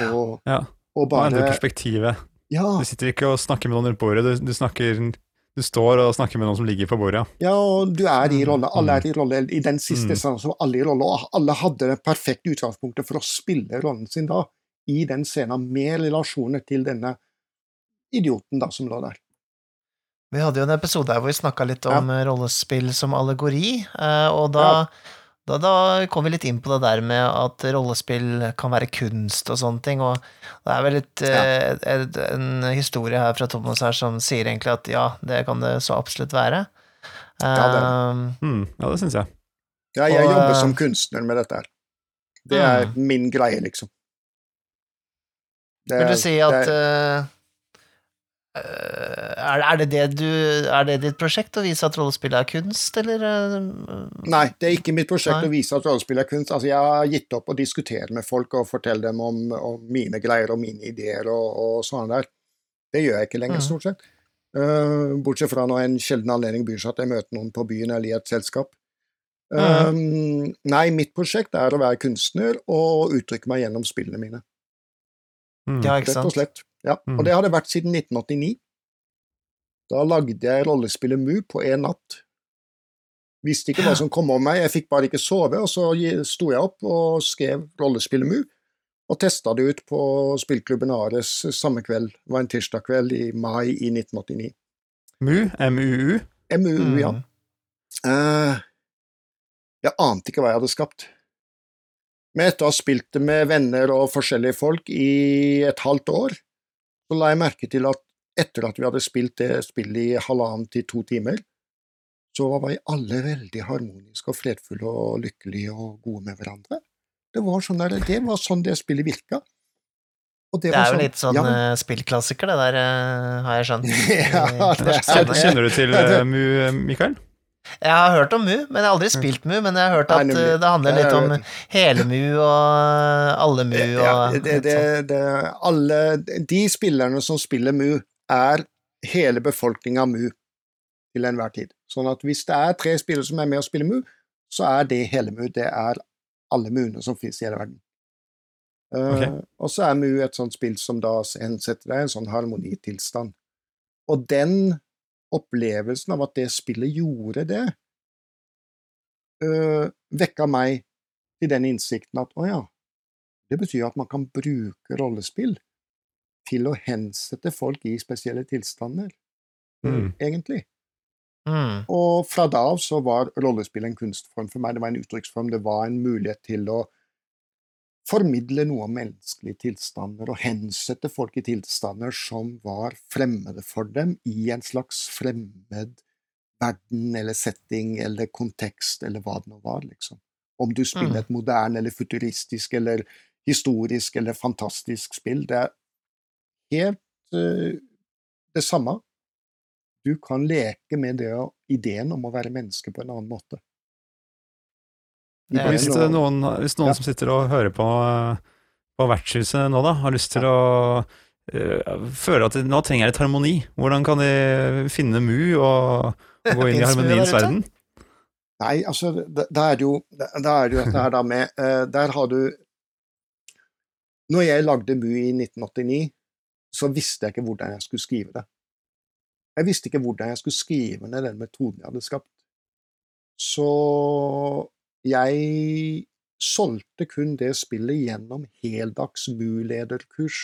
Og, Ja. og bare endrer endre perspektivet. Ja, Du sitter ikke og snakker med noen rundt bordet, du, du snakker Du står og snakker med noen som ligger på bordet. Ja, og du er i Mm, rolle. Alle er i rolle. I den siste Mm. scenen som alle alle i rolle, og alle hadde det perfekte utgangspunktet for å spille rollen sin da, i den scenen, med relasjoner til denne idioten da, som lå der. Vi hadde jo en episode her hvor vi snakka litt om ja. rollespill som allegori, eh, og da, Ja. Da, da kom vi litt inn på det der med at rollespill kan være kunst og sånne ting, og det er vel litt eh, en historie her fra Thomas her som sier egentlig at ja, det kan det så absolutt være. Ja, det Eh, Mm, ja, det syns jeg. Ja, jeg Og, jobber eh, som kunstner med dette her. Det er Mm. min greie, liksom. Det vil du si at det er- eh, er, det det du, er det ditt prosjekt å vise at rollespill er kunst, eller? eh, Nei, det er ikke mitt prosjekt Nei. å vise at rollespill er kunst. Altså, jeg har gitt opp å diskutere med folk og fortelle dem om, om mine greier og mine ideer og, og sånn der. Det gjør jeg ikke lenger, Mhm. stort sett. Uh, bortsett fra når en sjelden anledning byr seg at jeg møter noen på byen eller i et selskap. Mhm. Eh, nei, mitt prosjekt er å være kunstner og uttrykke meg gjennom spillene mine. Mm. Ja, ikke sant? Rett og slett. Ja. Og det har det vært siden 1989. Da lagde jeg rollespillet Mu på én natt. Visste ikke hva som kom om meg, jeg fikk bare ikke sove, og så sto jeg opp og skrev rollespillet Mu, og testa det ut på spillklubben Ares samme kveld. Det var en tirsdag kveld i mai i 1989. MU, MUU. MUU, ja. Mm. Eh, jeg ante ikke hva jeg hadde skapt. Men etter å ha spilt det med venner og forskjellige folk i et halvt år, så la jeg merke til at etter at vi hadde spilt det spillet i halvannen til to timer, så var vi alle veldig harmoniske og fredfulle og lykkelige og gode med hverandre. Det var sånn, der, det, var sånn det spillet virka. Og Det var er jo litt sånn ja, eh, spillklassiker, det der, eh, har jeg skjønt. Ja, det er Kjenner du til eh, MU, Mikael? Jeg har hørt om Mu, men jeg har aldri spilt Mu. Men jeg har hørt at nemlig. eh, det handler litt om hele Mu og alle Mu og Ja, det, det, sånn. det, alle De spillerne som spiller Mu, er hele befolkninga Mu til enhver tid. Sånn at hvis det er tre spillere som er med og spiller Mu, så er det hele Mu. Det er alle Muene som finnes i hele verden. Okay. Uh, og så er Mu et sånt spill som da hensetter deg i en sånn harmonitilstand. Og den opplevelsen av at det spillet gjorde det, øh, vekka meg til den innsikten at å ja, det betyr at man kan bruke rollespill til å hensette folk i spesielle tilstander, Mm. egentlig. Mm. Og fra da av så var rollespill en kunstform for meg, det var en uttrykksform, det var en mulighet til å formidle noe om menneskelige tilstander og hensette folk i tilstander som var fremmede for dem, i en slags fremmed verden eller setting eller kontekst eller hva det nå var, liksom. Om du spiller Mm. et moderne eller futuristisk eller historisk eller fantastisk spill, det er helt uh, det samme. Du kan leke med det, ideen om å være menneske på en annen måte. Hvis, noen, hvis noen Ja. som sitter og hører på, eh, på vertshuset nå, da, har lyst til å uh, føle at nå trenger jeg litt harmoni, hvordan kan de finne Mu og, og gå inn i harmoniens verden? Nei, altså, da er det jo, da er det jo dette her da med uh, Der har du Når jeg lagde Mu i 1989, så visste jeg ikke hvordan jeg skulle skrive det. Jeg visste ikke hvordan jeg skulle skrive ned den metoden jeg hadde skapt. Så jeg solgte kun det spillet gjennom heldags Mu-lederkurs.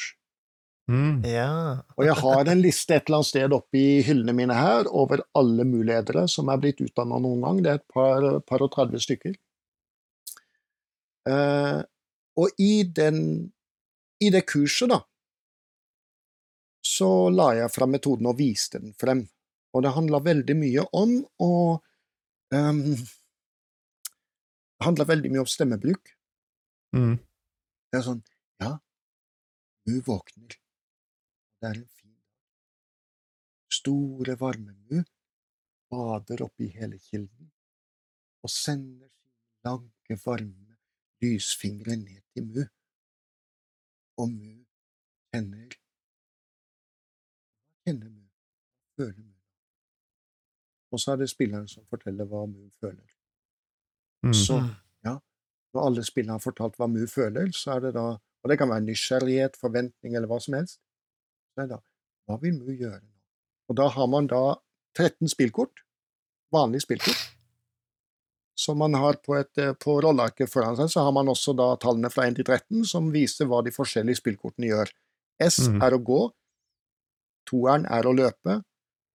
Mm. Ja. Og jeg har en liste et eller annet sted oppe i hyllene mine her over alle muledere som er blitt utdanna noen gang. Det er et par, par og 30 stykker. Uh, og i, den, i det kurset, da, så la jeg fram metoden og viste den frem. Og det handla veldig mye om å ehm, Det handler veldig mye om stemmebruk. Mm. Det er sånn Ja, Mu våkner. Det er en fin dag. Store, varme Mu bader oppi hele kilden og sender sine lange, varme lysfingre ned til Mu. Og Mu kjenner kjenner Mu? Føler Mu? Og så er det spilleren som forteller hva Mu føler. Mm. Så ja, når alle spillene har fortalt hva Mu føler, så er det da Og det kan være nysgjerrighet, forventning eller hva som helst. Så er det da Hva vil Mu gjøre nå? Og da har man da 13 spillkort, vanlige spillkort, som man har på, et, eh, på rollearket foran seg. Så har man også da tallene fra 1 til 13 som viser hva de forskjellige spillkortene gjør. S mm. er å gå, toeren er å løpe,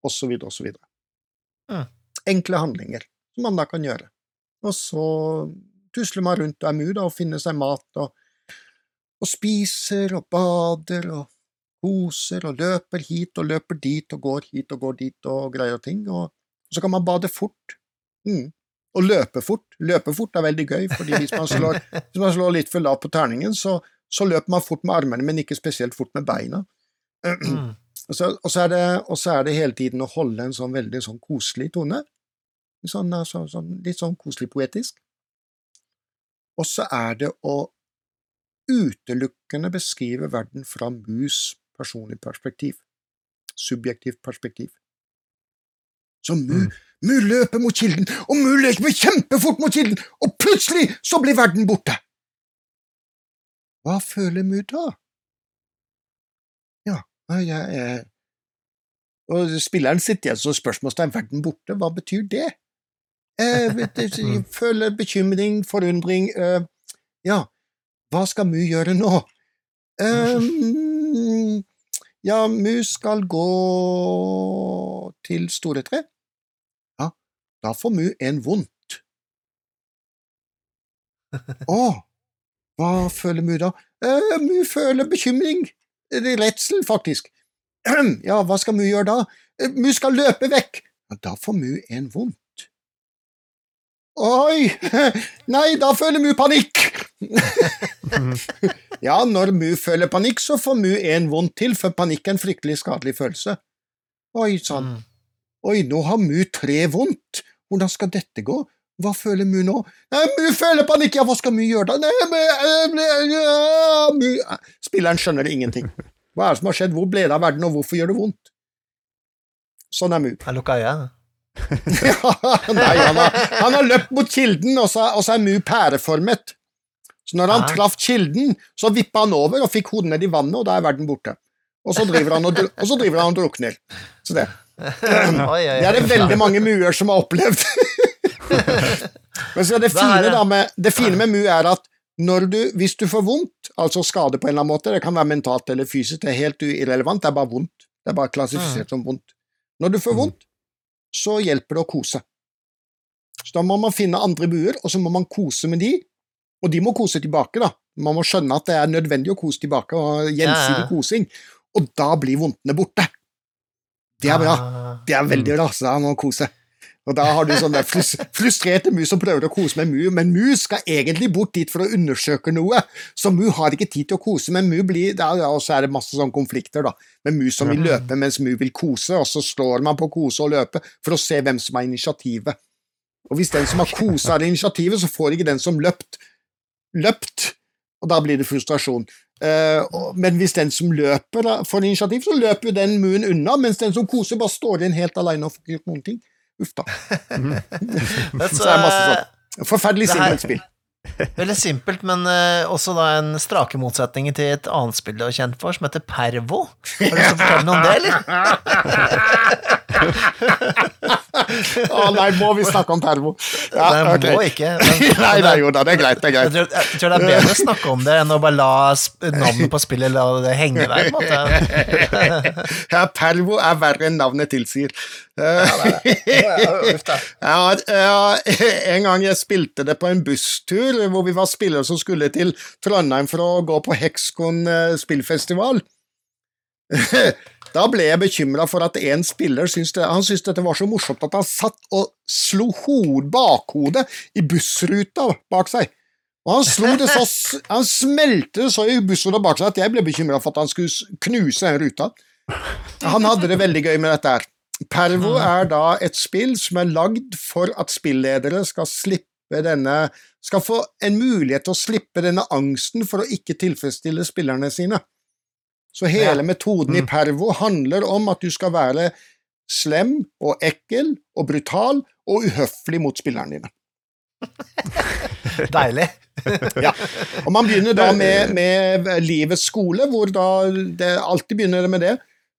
osv., osv. Mm. Enkle handlinger som man da kan gjøre. Og så tusler man rundt og er mu da, og finner seg mat og, og spiser og bader og koser og løper hit og løper dit og går hit og går dit og greier ting. Og, så kan man bade fort. Mm. Og løpe fort. Løpe fort er veldig gøy, fordi hvis man slår, hvis man slår litt for lavt på terningen, så, så løper man fort med armene, men ikke spesielt fort med beina. Mm. Og så, og, så det, og så er det hele tiden å holde en sånn veldig sånn koselig tone. Sånn, så, sånn, litt sånn koselig poetisk. Og så er det å utelukkende beskrive verden fra mus personlig perspektiv. Subjektivt perspektiv. Så Mu, Mm. Mu løper mot kilden, og Mu løper kjempefort mot kilden, og plutselig så blir verden borte! Hva føler Mu da? Ja, jeg er Og spilleren sitter igjen som spørsmålstegn, verden borte, hva betyr det? Eh, jeg føler bekymring, forundring, eh, ja, hva skal Mu gjøre nå? Ja, Mu skal gå til Storetre. Ja, da får Mu en vondt. Å, hva føler Mu da? Eh, Mu føler bekymring. Redsel, faktisk. Ja, hva skal Mu gjøre da? Mu skal løpe vekk. Ja, da får Mu en vondt. Oi, nei, da føler Mu panikk! ja, når Mu føler panikk, så får Mu en vondt til, for panikk er en fryktelig skadelig følelse. Oi sann, Mm. oi, nå har Mu tre vondt, hvordan skal dette gå? Hva føler Mu nå? Nei, Mu føler panikk, ja, hva skal Mu gjøre da? Nei, Mu, ja, Mu Spilleren skjønner ingenting. Hva er det som har skjedd, hvor ble det av verden, og hvorfor gjør det vondt? Sånn er Mu. Jeg lukker øya. Nei, han har, han har løpt mot kilden, og så, og så er Mu pæreformet. Så når han Ah. traff kilden, så vippa han over og fikk hodet ned i vannet, og da er verden borte. Og så driver han og, og, så driver han og drukner. Så det. Det er det veldig mange muer som har opplevd. Men så det, fine, da med, det fine med mu er at når du, hvis du får vondt, altså skade på en eller annen måte, det kan være mentalt eller fysisk, det er helt irrelevant, det er bare vondt. Det er bare klassifisert som vondt. Når du får Mm. vondt, så hjelper det å kose. Så da må man finne andre buer, og så må man kose med de, og de må kose tilbake, da. Man må skjønne at det er nødvendig å kose tilbake, og gjensidig Ja, kosing, og da blir vondtene borte. Det er bra. Ah. Det er veldig bra, så da må man kose. Og da har du sånne frus frustrerte mus som prøver å kose med mu, men mu skal egentlig bort dit for å undersøke noe, så mu har ikke tid til å kose, men mu blir da, ja, Og så er det masse sånne konflikter, da, med mu som vil løpe mens mu vil kose, og så slår man på kose og løpe for å se hvem som har initiativet. Og hvis den som har kose har initiativet, så får ikke den som løpt, løpt, og da blir det frustrasjon. Eh, men hvis den som løper får initiativ, så løper jo den muen unna, mens den som koser, bare står igjen helt alene og får ikke gjort noen ting. Uff da. Mm. Så er det masse sånn. Forferdelig Det simpelt spill. Veldig simpelt, men eh, også da en strake motsetning til et annet spill du er kjent for, som heter Pervo. Har du lyst til å fortelle noe om det, eller? Å nei, må vi snakke om Pervo? Ja, Nei, ok. må ikke. Men, Nei, nei, jo da, det er greit, det er jeg, greit. tror, jeg tror det er bedre å snakke om det enn å bare la navnet på spillet la det henge der. på en måte. Ja, Pervo er verre enn navnet tilsier. Ja, ja, en gang jeg spilte det på en busstur hvor vi var spillere som skulle til Trondheim for å gå på Hexcon eh, spillfestival. Da ble jeg bekymra for at en spiller syntes, det, han syntes dette var så morsomt at han satt og slo hod, bakhodet i bussruta bak seg. Og han slo det så, han smelte det så i bussruta bak seg at jeg ble bekymra for at han skulle knuse den ruta. Han hadde det veldig gøy med dette her. Pervo er da et spill som er lagd for at spilledere skal slippe denne skal få en mulighet til å slippe denne angsten for å ikke tilfredsstille spillerne sine. Så hele Ja. metoden i Pervo handler om at du skal være slem og ekkel og brutal og uhøflig mot spillerne dine. Deilig. Ja. Og man begynner da med, med livets skole, hvor da det alltid begynner med det.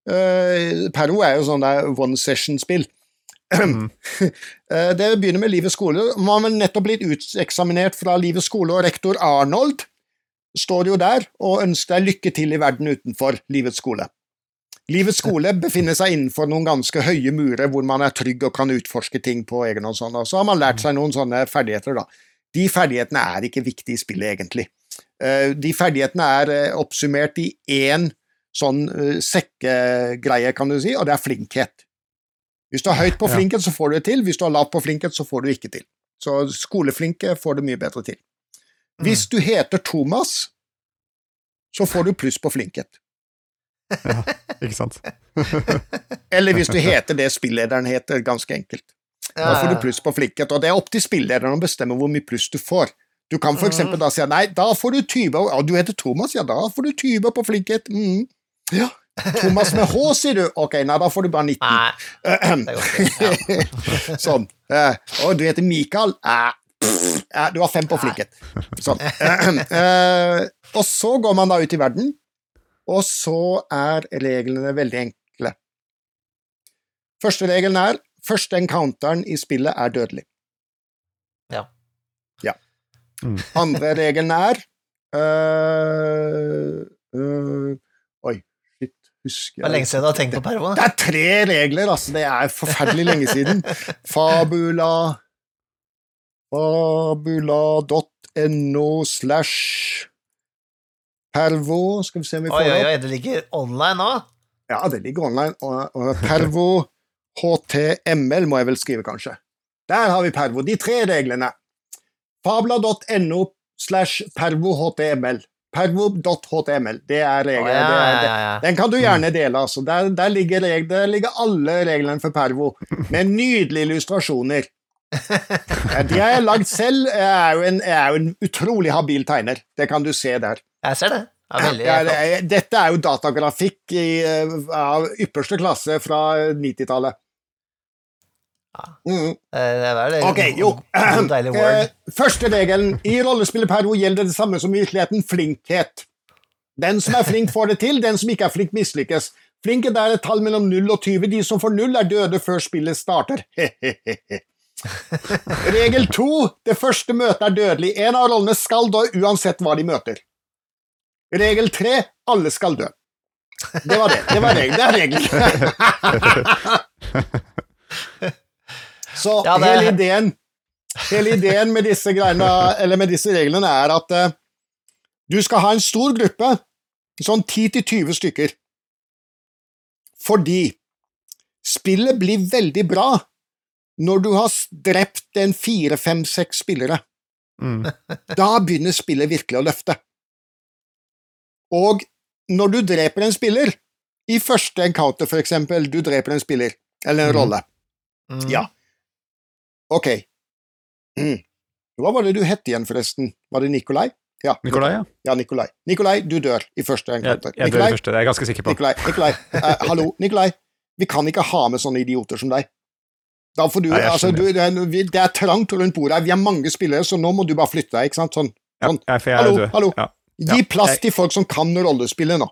Uh, Perro er jo sånn der one session-spill. Eh, det begynner med livets skole. Man har nettopp blitt uteksaminert fra livets skole, og rektor Arnold står jo der og ønsker deg lykke til i verden utenfor livets skole. Livets skole befinner seg innenfor noen ganske høye murer hvor man er trygg og kan utforske ting på egen hånd. sånn, og Så har man lært seg noen sånne ferdigheter, da. De ferdighetene er ikke viktige i spillet, egentlig. Eh, De ferdighetene er eh, oppsummert i én sånn eh, sekkegreie, kan du si, og det er flinkhet. Hvis du har høyt på flinkhet, så får du det til. Hvis du har lavt på flinkhet, så får du ikke til. Så skoleflinke får det mye bedre til. Hvis du heter Thomas, så får du pluss på flinkhet. Ja, Ikke sant? Eller hvis du heter det spillederen heter, ganske enkelt. Da får du pluss på flinkhet, og det er opp til spillederen å bestemme hvor mye pluss du får. Du kan for eksempel da si nei, da får du 20, ja, du heter Thomas, ja, da får du 20 på flinkhet. Mm. Ja. Thomas med H, sier du. Ok, nei, da får du bare 19. Nei, det går ikke. Ja. Sånn. Eh, og du heter Mikael. Eh, eh, du har fem på flikket. Sånn. Eh, og så går man da ut i verden, og så er reglene veldig enkle. Første regelen er første encounteren i spillet er dødelig. Ja. Ja. Mm. Andre regelen er øh, øh, Oi, shit, husker Det er lenge siden du har tenkt på pervo. det er tre regler, altså. Det er forferdelig lenge siden. Fabula Fabula.no slash Pervo Skal vi se om vi får Oi, oi, opp. oi, det ligger online nå? Ja, det ligger online. Og, og Pervo HTML må jeg vel skrive, kanskje. Der har vi Pervo. De tre reglene. Fabla.no slash pervo HTML. Pervo.html. Det er regelen. er, ja, ja, ja. Den kan du gjerne dele, altså. Der, der, ligger, der ligger alle reglene for Pervo, med nydelige illustrasjoner. Ja, De har jeg lagd selv. Jeg er, en, jeg er jo en utrolig habil tegner. Det kan du se der. Jeg ser det. Ja, Ja, det er, dette er jo datagrafikk i, eh, av ypperste klasse fra 90-tallet. Ja. Mm. Eh, Det er det. Ok, jo. Deilig word. Eh, Første regelen i rollespillet Pervo gjelder det samme som i virkeligheten flinkhet. Den som er flink, får det til, den som ikke er flink, mislykkes. Flinkhet er et tall mellom 0 og 20. De som får 0, er døde før spillet starter. Regel to. Det første møtet er dødelig. En av rollene skal dø uansett hva de møter. Regel tre. Alle skal dø. Det var det. Det var regel. Det er regelen. Så Ja, det- hele ideen Hele ideen med disse greiene, eller med disse reglene er at uh, du skal ha en stor gruppe, sånn 10-20 stykker. Fordi spillet blir veldig bra når du har drept en fire, fem, seks spillere. Mm. Da begynner spillet virkelig å løfte. Og når du dreper en spiller, i første encounter for eksempel, du dreper en spiller, eller en mm. rolle, Mm. ja. Ok. Mm. Hva var det du het igjen, forresten? Var det Nikolai? Ja, Nikolai, ja. Ja, Nikolai. Nikolai, du dør i første encounter. jeg dør i første, det er jeg ganske sikker på. Nikolai, Nikolai. Eh, hallo, Nikolai. Vi kan ikke ha med sånne idioter som deg. Da får du, Nei, altså, du, det, er, det er trangt rundt bordet her. Vi er mange spillere, så nå må du bare flytte deg. ikke sant? Sånn. Ja, Sånn. jeg, for jeg er Hallo, død. hallo. Ja. Gi Ja, plass jeg- til folk som kan rollespillet nå.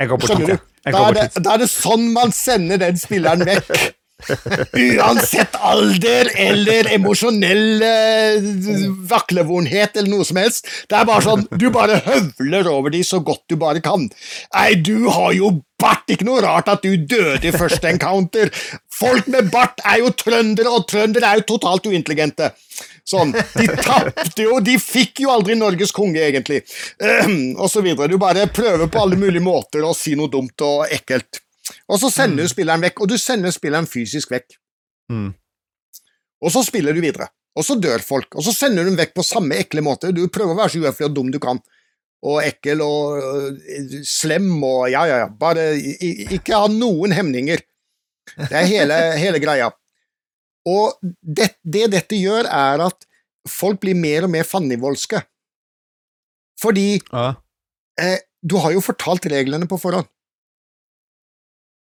Jeg går bort du? Jeg Da er, det, da er det sånn man sender den spilleren vekk. Uansett alder eller emosjonell eh, vaklevonhet eller noe som helst. Det er bare sånn, du bare høvler over de så godt du bare kan. Nei, du har jo bart, ikke noe rart at du døde i første encounter. Folk med bart er jo trøndere, og trøndere er jo totalt uintelligente. Sånn, De tapte jo, de fikk jo aldri Norges konge, egentlig. Ehm, og så videre. Du bare prøver på alle mulige måter å si noe dumt og ekkelt. Og så sender du spilleren vekk, og du sender spilleren fysisk vekk. Mm. Og så spiller du videre. Og så dør folk, og så sender du dem vekk på samme ekle måte. Du prøver å være så uhøflig og dum du kan. Og ekkel og øh, slem og ja, ja, ja. Bare ikke ha noen hemninger. Det er hele, hele greia. Og det, det dette gjør, er at folk blir mer og mer fannivoldske. Fordi Ja. eh, du har jo fortalt reglene på forhånd.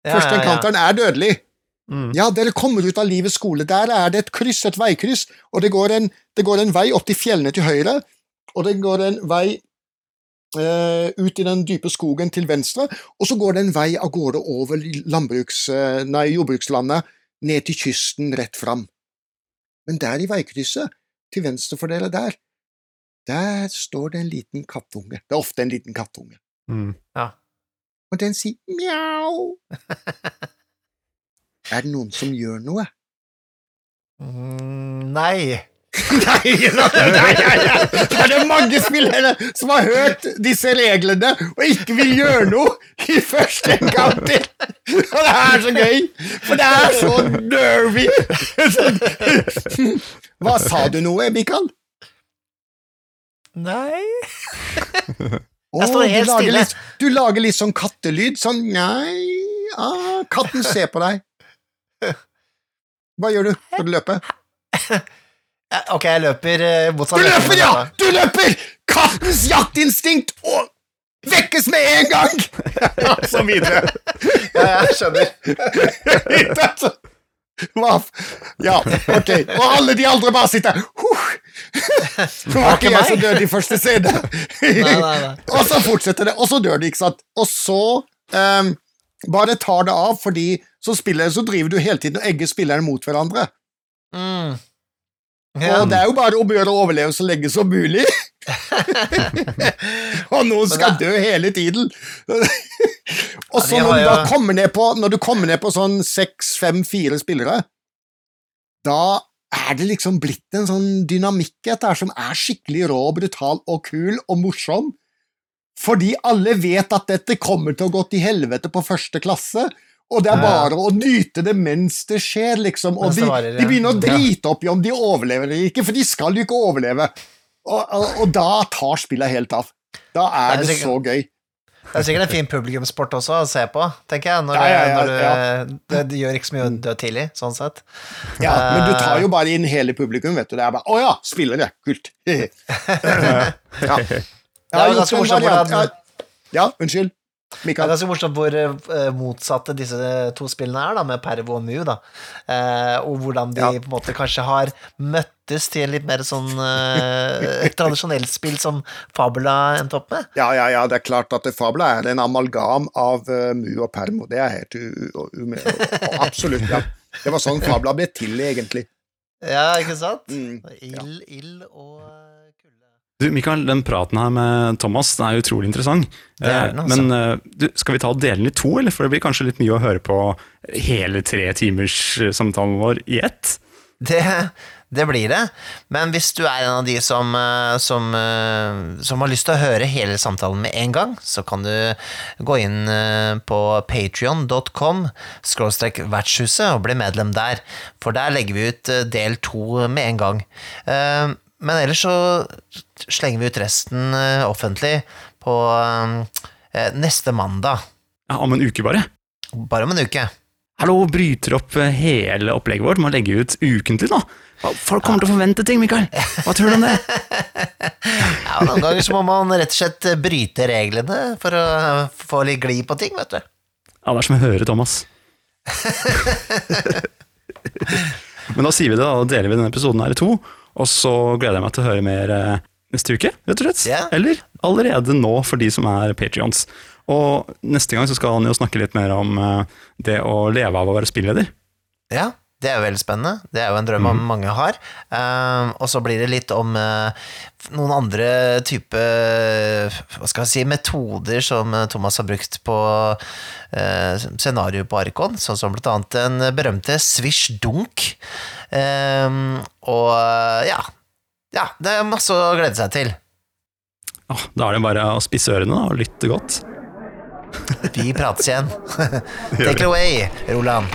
Ja, Første ja, ja. encounteren er dødelig. Mm. Ja, dere kommer ut av livets skole. Der er det et kryss, et veikryss, og det går en, det går en vei opp til fjellene til høyre, og det går en vei eh, ut i den dype skogen til venstre, og så går det en vei av gårde over landbruks, eh, nei, jordbrukslandet, ned til kysten rett fram. Men der i veikrysset, til venstre for dere der, der står det en liten kattunge. Det er ofte en liten kattunge. Mm. Og den sier mjau. er det noen som gjør noe? Mm, Nei. Nei, nei, nei, nei. Det er det mange spillere som har hørt disse reglene og ikke vil gjøre noe i første encounter. Og det er så gøy, for det er så nervy. Hva sa du noe, Mikael? Nei Jeg står helt du stille. Litt, du lager litt sånn kattelyd. Sånn nei ah, Katten ser på deg. Hva gjør du? Skal du løpe? Ok, jeg løper eh, motsatt Du løper, ja! Du løper! Kattens jaktinstinkt og vekkes med en gang! Og så videre. Ja, jeg skjønner. Ja, ok. Og alle de andre bare sitter huh. Det var ikke jeg som døde i første scene. Og så fortsetter det, og så dør de, ikke sant? Og så um, bare tar det av, fordi så, spiller, så driver du hele tiden og egger spillerne mot hverandre. Mm. Ja, Og det er jo bare om å gjøre å overleve så lenge som mulig. og noen skal dø hele tiden. og så når du da kommer ned på Når du kommer ned på sånn seks, fem, fire spillere, da er det liksom blitt en sånn dynamikk etter som er skikkelig rå, brutal og kul og morsom. Fordi alle vet at dette kommer til å gå til helvete på første klasse, og det er bare å nyte det mens det skjer, liksom. Og de, de begynner å drite opp i om de overlever eller ikke, for de skal jo ikke overleve. Og, og, og da tar spillet helt av. Da er Det er det sikkert- så gøy. Det er sikkert en fin publikumssport også å se på, tenker jeg. Når, Ja, ja, ja, når du, ja. Det, det gjør ikke så mye å dø tidlig, sånn sett. Ja, men du tar Eh. jo bare inn hele publikum, vet du. Det er bare 'Å ja, spillere! Kult!' ja. Det er ganske morsomt hvordan- ja. ja, unnskyld. Det er ganske morsomt hvor uh, motsatte disse to spillene er, da, med Pervo og Mu, da. uh, og hvordan de Ja. på en måte kanskje har møttes til litt mer sånn uh, tradisjonelt spill som Fabula endte opp med. Ja, ja, ja, det er klart at Fabula er en amalgam av Mu og Permo. Det er helt u... u, u absolutt, ja. Det var sånn Fabula ble til, egentlig. Ja, ikke sant? Mm, Ild, ild og. Du, Mikael, den praten her med Thomas den er utrolig interessant. Det er den, Eh, altså. Men eh, du, skal vi ta og dele den i to, eller? For det blir kanskje litt mye å høre på hele tre timers eh, samtalen vår i ett? Det, det blir det. Men hvis du er en av de som, som, som har lyst til å høre hele samtalen med en gang, så kan du gå inn på patrion.com vertshuset og bli medlem der. For der legger vi ut del to med en gang. Men ellers så slenger vi ut resten eh, offentlig på eh, neste mandag. Ja, om en uke bare. Bare om en uke. Hallo, bryter opp eh, hele opplegget vårt med å legge ut ukentlig? Hva- Folk kommer til å forvente ting, Mikael. Hva tror du om det? Ja, Noen ganger så må man rett og slett bryte reglene for å få litt glid på ting, vet du. Ja, det er som å høre Thomas. Men da sier vi det, da, da deler vi denne episoden her i to. Og så gleder jeg meg til å høre mer eh, neste uke, rett og slett. Yeah. Eller allerede nå, for de som er patrions. Og neste gang så skal han jo snakke litt mer om eh, det å leve av å være spilleder. Ja, det er jo veldig spennende. Det er jo en drøm mm. mange har. Um, og så blir det litt om uh, noen andre type hva skal jeg si, metoder som eh, Thomas har brukt på uh, scenario på Arkon, sånn som blant annet den berømte Swish Dunk. Um, og eh, ja. Ja, det er masse å glede seg til. Ah, da er det bare å spisse ørene og lytte godt. Vi prates igjen. Take it away, Roland.